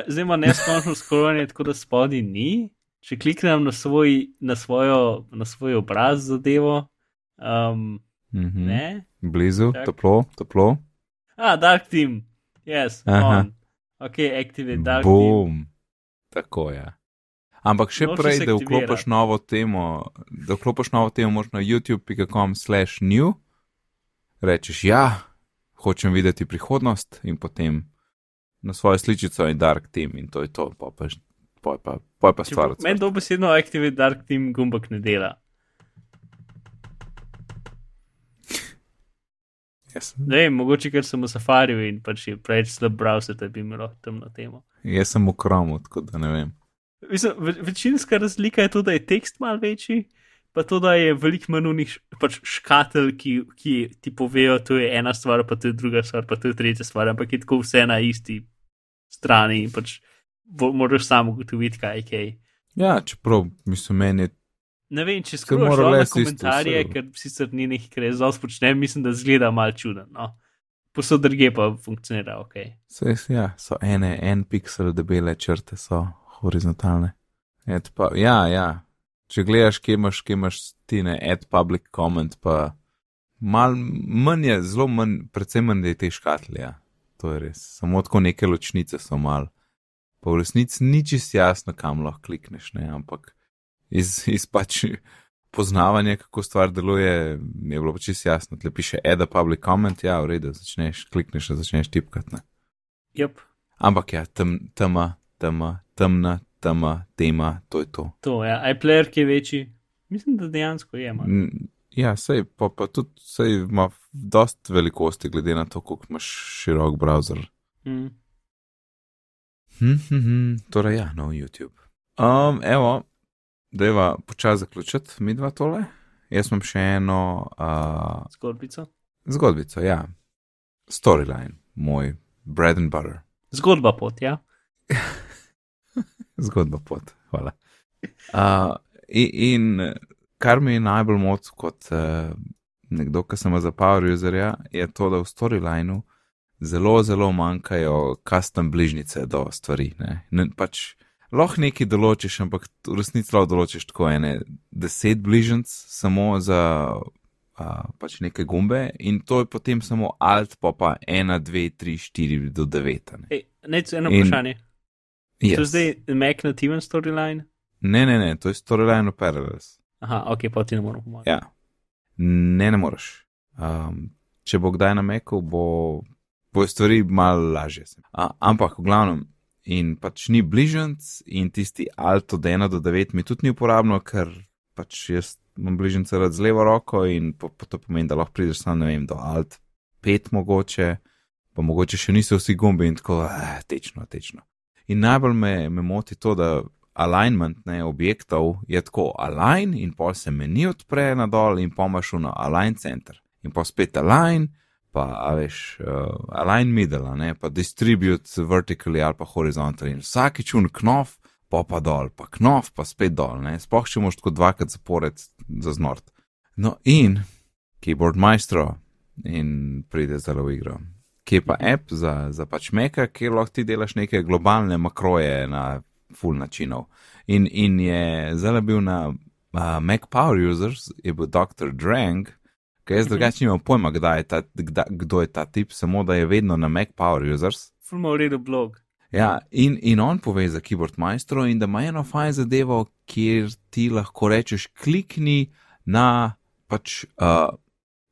zdaj ima neskončno skrojanje, tako da spodi ni. če kliknem na svoj, na svojo, na svoj obraz zadevo, um, Mhm. ne. Blizu, Čak. toplo, toplo. A, Dark Team, yes, Aha. on. Ok, activate Dark Team. Bum. Tako je. Ampak še Noče prej, da vklopiš novo temo, da vklopiš novo temo, moraš na youtube.com slash new, rečeš ja, hočem videti prihodnost in potem na svojo sličico in dark team in to je to, pa pa, pa, pa, pa, pa stvar. Meni dobesedno activate Dark Team gumbek ne dela. Jaz, Ne mogoče ker sem v safariju in pač je preveč slab browser, da bi imelo temno temo. jaz sem v kromu, tako da ne vem. Mislim, ve večinska razlika je to, da je tekst mal večji, pa to, da je veliko manj unih pač škatelj, ki, ki ti povejo, to je ena stvar, pa to je druga stvar, pa to je tretja stvar, ampak je tako vse na isti strani in pač bo, moraš sam ugotoviti, kaj je kaj. Ja, čeprav mislim, meni je Ne vem, če na less isto komentarje, vse. ker sicer ni nekaj, kar jaz zelo počnem, mislim, da zgleda mal čuden. No. Posod druge pa funkcionira ok. Vse, ja, so ene, en piksel debele črte, so horizontalne. Pa, ja, ja. Če gledaš, kje imaš, kje imaš ti ne, add public comment, pa mal manj je, zelo manj, predvsem manj je te škatle, ja. To je res. Samo tako neke ločnice so mal. Pa v resnici ni čist jasno, kam lahko klikneš, ne, ampak iz, iz pač poznavanja, kako stvar deluje, je bilo pač čist jasno. Tle piše add a public comment, ja, v redu, začneš, klikneš, začneš tipkati. Yep, Ampak ja, tem, tema, tema, temna, tema, tema, to je to. to je. Ja. iPlayer, ki je večji, mislim, da dejansko je. Mm, Ja, sej, pa, pa tudi sej ima dost velikosti, glede na to, koliko imaš širok browser. Mm. Hm, hm, hm, torej, ja, no, YouTube. Um, evo, deva počasi zaključiti, mi dva tole. Jaz imam še eno uh, Zgodbico. zgodbico, ja, storyline, moj bread and butter. Zgodba pot, ja. Zgodba pot, hvala. Uh, in, in kar mi je najbolj moc kot uh, nekdo, ki sem za Power Userja, je to, da v storylineu zelo, zelo manjkajo custom bližnjice do stvari. Ne? Ne, pač, lahko nekaj določiš, ampak v resnici lahko določiš tako ene deset bližnjic samo za. Uh, pač neke gumbe in to je potem samo alt, pa pa 1, 2, 3, 4 do 9. Ne? Ej, Nec eno In- vprašanje. Yes. To je zdaj Mac nativen storyline? Ne, ne, ne, to je storyline of Parallels. Aha, ok, pa ti ne morem pomagati. Ja, ne, ne moreš. Um, če bo kdaj na meku, bo, bo stvari malo lažje. A, ampak, v glavnem, in pač ni bližnjic, in tisti alt od 1 do 9 mi tudi ni uporabno, ker pač jaz imam bližnjice rad z levo roko in po, po to pomeni, da lahko prideš sam, ne vem, do alt 5 mogoče, pa mogoče še niso vsi gumbi in tako, eh, tečno, tečno. In najbolj me, me moti to, da alignment ne, objektov je tako align in pol se meni odpre na dol in pomaš na align center. In pa spet align, pa a veš, uh, align middle, ne, pa distribute vertically ali pa horizontally. In vsakič un knof, pa pa dol, pa knof, pa spet dol, ne, sploh če moš tako dvakrat zapored za znort. No in keyboard maestro in pride zdaj v igro. Ki je pa app za, za pač meka, kjer lahko ti delaš neke globalne makroje na full načinov. In, in je zdaj bil na uh, Mac Power Users, je bil dr. Drang, ki jaz drugače nimam pojma, je ta, kda, kdo je ta tip, samo da je vedno na Mac Power Users. Fulmo v redu blog. Ja, in, in on pove za keyboard maestro in da ima eno fajn zadevo, kjer ti lahko rečeš, klikni na pač. Uh,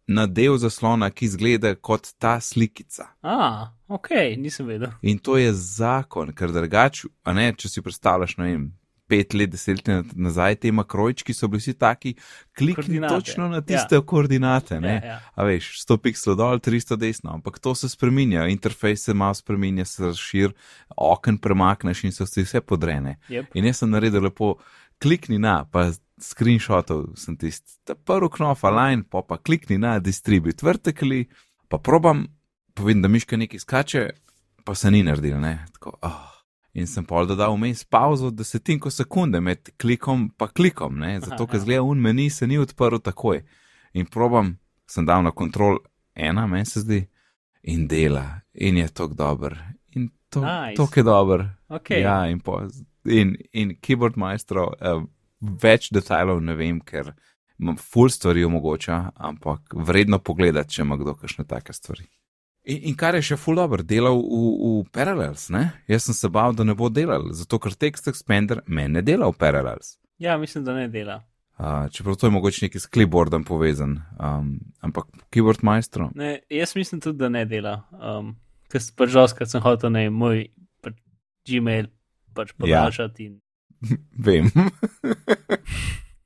Na del zaslona, ki izgleda kot ta slikica. A, ok, nisem vedel. In to je zakon, ker drugače, a ne, če si predstavljaš, ne vem, pet let, deset let nazaj, te makrojčki so bili vsi taki, klikni točno na tiste ja. koordinate, ne. Ja, ja. A veš, 100 pikslov dol, 300 desno, ampak to se spremenja, interfejs se malo spremenja, se razšir, okn premakneš in so si vse podrene. Yep. In jaz sem naredil lepo, klikni na, pa screenshotov sem tisti, ta prvi knof align, pa pa klikni na distribute vertically, pa probam, povem, da miška nekaj skače, pa se ni naredil, ne, tako, oh. In sem pol dodal vmes pauzo desetinko sekunde med klikom pa klikom, ne, zato ker ja. zgleda un meni se ni odprl takoj. In probam, sem dal na kontrol ena, meni se zdi, in dela, in je tok dober. In to, Nice. tok je dober. Okay. Ja, in po, in, in keyboard maestro, uh, več detajlov ne vem, ker ima full stvari omogoča, ampak vredno pogledati, če ima kdo kakšne take stvari. In, in kar je še full dobro, delal v, v Parallels, ne? Jaz sem se bal, da ne bo delal, zato ker Text Expander me ne dela v Parallels. Ja, mislim, da ne dela. Uh, čeprav to je mogoče neki s clipboardom povezan, um, ampak keyboard maestro. Ne, jaz mislim tudi, da ne dela. Um, ker pač žal, ker sem hotel na moj pač Gmail pač podaljšati. Ja. In... Vem.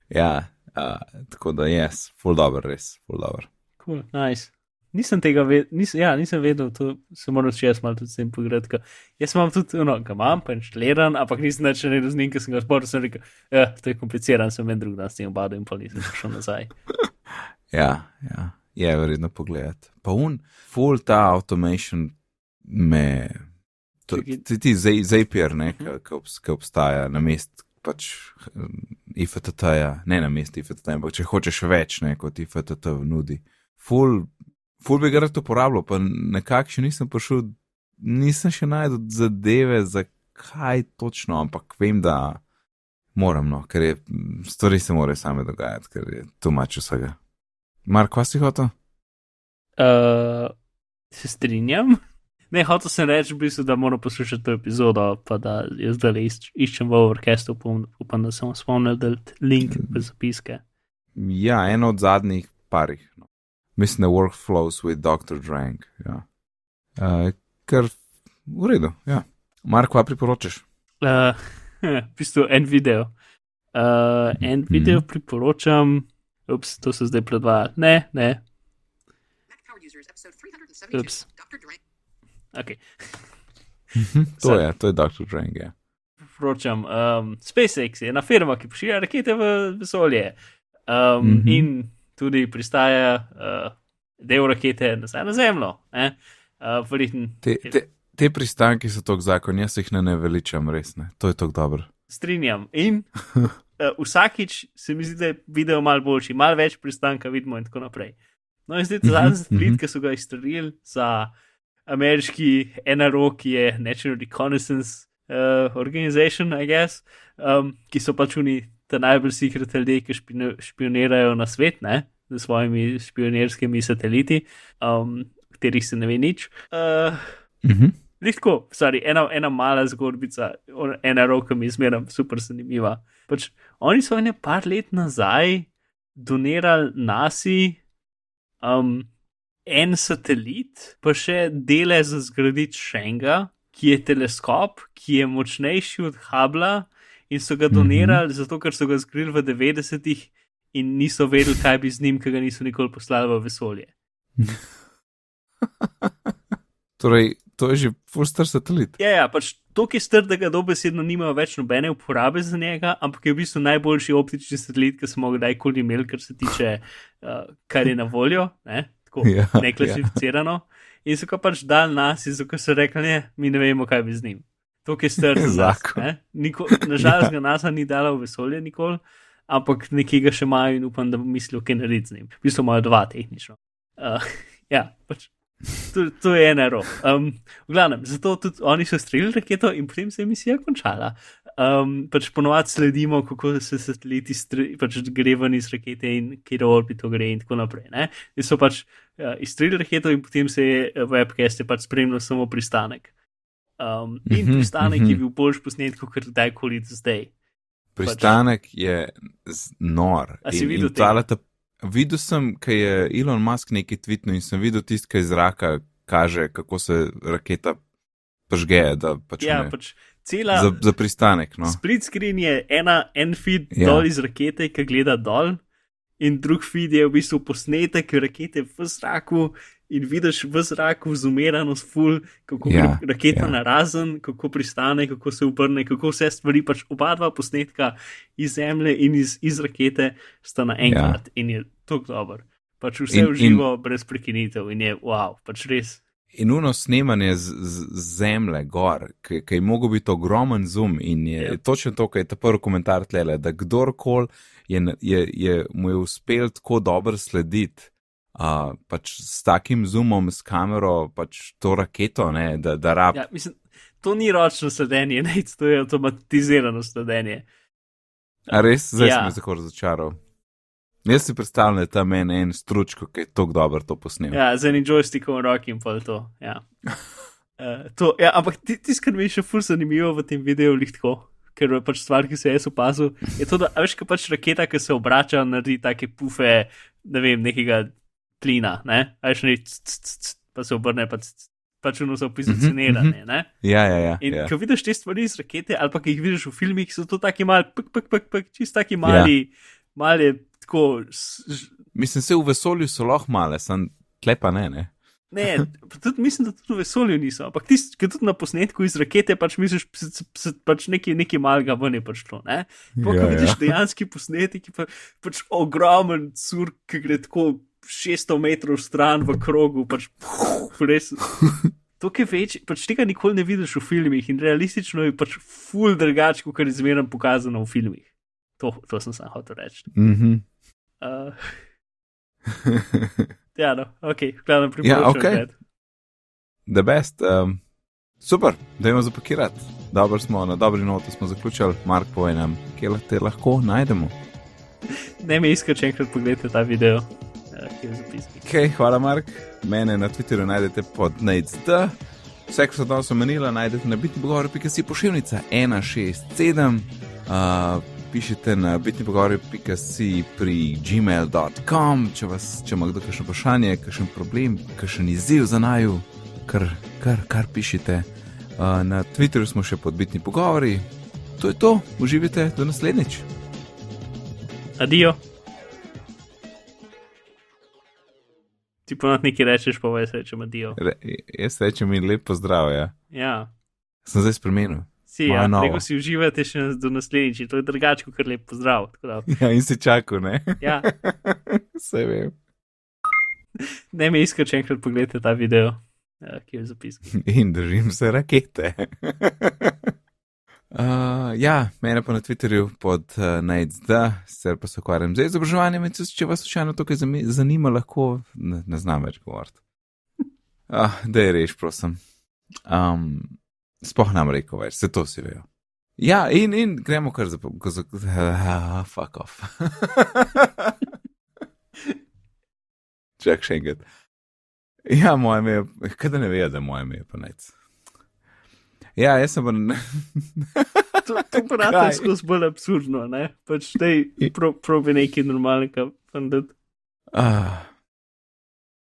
ja, uh, tako da je, yes, full dobro, res, full dobro. Cool, nice. Nisem tega vedel, nis, ja, nisem vedel, to se moram še jaz malo tudi s tem pogledati. Jaz imam tudi, no, ga imam, pa inštaliran, ampak nisem več ne razumel, ker sem ga spomnil, sem rekel, ja, to je kompliciran, sem en drug dan s tem obadom in pa nisem šel nazaj. ja, ja, je vredno pogledati. Pa un, full ta automation me, to, ti, ti Zapier, ne, ki mhm. obstaja na mest, pač IFTT-ja, ne na mest IFTT, ampak če hočeš več, ne, kot IFTT nudi. Full ful bi ga rad uporabljal, pa nekako še nisem prišel, nisem še najdel zadeve, zakaj točno, ampak vem, da moram, no, ker je, stvari se morajo same dogajati, ker je tu mač vsega. Mark, kaj si hotel? Uh, se strinjam. Ne, hotel sem reči, v bistvu, da moram poslušati to epizodo, pa da jaz zdaj iščem v orkestru, upam, upam, da sem spomnil, da je link v zapiske. Ja, eno od zadnjih parih. No mislim, da workflows with Dr. Drank. Ja. Uh, ker v redu, ja. Marko, kaj priporočaš? Uh, v bistvu en video. Uh, en mm video priporočam, ups, to se zdaj predvaja. Ne, ne. Ups. Okay. Mhm, to je, to je Dr. Drank. Ja. Priporočam. Um, SpaceX je ena firma, ki pošilja rakete v vesolje. Um, mm -hmm. In tudi pristaja uh, del rakete nazaj na Zemljo. Uh, verjetn, te, te, te pristanki so tako zakon, jaz jih ne, ne veličam, res ne. To je tako dobro. Strinjam. In uh, vsakič se mi zdi, da je video mal boljši, mal več pristanka vidimo in tako naprej. No, in zdaj ta zadnji satelit, ki so ga izstrelili za ameriški NRO, ki je National Reconnaissance uh, Organization, I guess, um, ki so pač oni ta najbolj secret ljudje, ki špionirajo na svet, ne, z svojimi špionirskimi sateliti, um, katerih se ne ve nič. Uh, -hmm. Tako, sorry, ena, ena mala zgodbica, ena roka mi zmeraj super zanimiva. Pač, oni so ene par let nazaj donirali nasi um, en satelit, pa še dele za zgraditi Šenga, ki je teleskop, ki je močnejši od Habla, in so ga donirali, mm -hmm. zato ker so ga zgrili v 90-ih in niso vedeli, kaj bi z njim, ker ga niso nikoli poslali v vesolje. torej, to je že fuster satelit. Ja, ja pač to, ki je strd, da ga dobesedno nimajo več nobene uporabe za njega, ampak je v bistvu najboljši optični satelit, ki smo ga kdajkoli imeli, kar se tiče, uh, kar je na voljo, ne, tako ja, neklasificirano. Ja. In so ga pač dal nas, in so ga rekli, ne, mi ne vemo, kaj bi z njim to, ki ste rekli. Nažalost, ga NASA ni dala v vesolje nikoli, ampak nekaj ga še imajo in upam, da bo mislil, kaj narediti z njim. V bistvu imajo dva tehnično. Uh, ja, pač. To, to je ena rok. Um, v glavnem, zato tudi oni so streljali raketo in potem se je misija končala. Um, pač ponovadi sledimo, kako se sateliti pač gre ven iz rakete in kjer orbito gre in tako naprej. Ne? In so pač uh, izstreljali raketo in potem se je webcast je pač spremljal samo pristanek. Um, in mhm, pristanek mm -hmm. je bil boljši posnet, kot kdajkoli zdaj. Pristanek pač. je nor. A si in, videl ta? Videl sem, kaj je Elon Musk nekaj tvitnil in sem videl tisto, kaj iz zraka kaže, kako se raketa pržge. Pač ja, pač cela, za, za pristanek. No. Split screen je ena, en feed ja. dol iz rakete, ki gleda dol, in drug feed je v bistvu posnetek rakete v zraku, in vidiš v zraku zumeranost, ful, kako ja, gre raketa ja. na razen, kako pristane, kako se obrne, kako vse stvari, pač oba dva posnetka iz zemlje in iz, iz rakete sta naenkrat ja. in je tako dober. Pač vse in, uživo, in, brez prekinitev in je wow, pač res. In uno snemanje z, z, z zemlje, gor, ki je mogel biti ogromen zoom, in je yep. Ja. točno to, kar je ta prvi komentar tle, da kdorkoli je, je, je mu je uspel tako dobro slediti uh, pač s takim zoomom, s kamero, pač to raketo, ne, da, da rab. Ja, mislim, to ni ročno sledenje, ne, to je avtomatizirano sledenje. A res, zdaj Ja. sem me tako razočaral. Jaz si predstavljam, da je tam en, en stručko, ki je tako dobro to posnel. Ja, z enim joystickom v roki in pol to. Ja. Uh, to ja, ampak ti- tisto, kar mi je še fur zanimivo v tem videu, je tako, ker je pač stvar, ki se je jaz opazil, je to, da veš, kaj pač raketa, ki se obrača, naredi take pufe, ne vem, nekega plina, ne, a veš, ne, pa se obrne, pa pač uno so pozicionirane, ne. Ja, ja, ja. In ja. ko vidiš te stvari iz rakete, ali pa ki jih vidiš v filmih, so to taki mali, pek, pek, pek, pek, čist taki mali, ja. mali, tako, Mislim, se v vesolju so lahko male, sem klepa ne. ne? ne, tudi mislim, da tudi v vesolju niso, ampak tisti, ki tudi na posnetku iz rakete, pač misliš, p- p- p- pač nekaj, nekaj malega ven je pač ne. Pa, ko Ja, vidiš ja. dejanski posnetek, pa, pač ogromen sur, ki gre tako 600 metrov stran v krogu, pač res. To, ki večji, pač tega nikoli ne vidiš v filmih in realistično je pač full drugače, kot je zmeraj pokazano v filmih. To, to sem sam hotel reči. Mhm. Uh, ja, no, ok, Ja, priporočam. okej. gledati. The best. Um, super, da imamo zapakirati. Dobro smo, na dobri noti smo zaključili. Mark, povej nam, kje te lahko najdemo. Ne me iskati, če enkrat pogledate ta video, uh, ki je v zapisnik. Okay, hvala, Mark. Mene na Twitterju najdete pod NAIDSD. Vse, kar so danes omenila, najdete na bitni pogovor.si pošiljnica 167. Uh, pišite na bitni pogovor.si pri gmail.com, če, vas- če ima kdo kakšno vprašanje, kakšen problem, kakšen izziv za naju, kar, kar, kar pišite. Uh, na Twitterju smo še pod bitni pogovori. To je to, uživajte do naslednjič. Adijo. Ti ponad nekaj rečeš, pa veš, rečem adijo. Re, jaz rečem mi lep pozdrav, ja. Ja, Sem zdaj spremenil. si, Moja ja, rekel si uživate še do naslednjič, to je drugače, kot lep pozdrav. tako Da, Ja, in si čakal, ne? ja, Vse vem. ne me iskati, če enkrat pogledate ta video, uh, ki je v zapisnik. In držim se rakete. Uh, ja, mene pa na Twitterju pod uh, NAIDSD, sicer pa se ukvarjam z izobraževanjem, in če vas slučajno to kaj zami- zanima, lahko ne, ne znam več govoriti. Uh, da je reš, prosim. Um, Sploh nam rekel več, se to si vejo. Ja, in, in gremo kar za. ko za uh, fuck off. Čak še enkrat. Ja, moje ime je, kaj da ne vejo, da je moje ime pa nec. Ja, jaz sem. To, to pa rata Kaj? skozi bolj absurdno, ne? Pač tej pro, probi nekaj normalnega, fandati. Ah,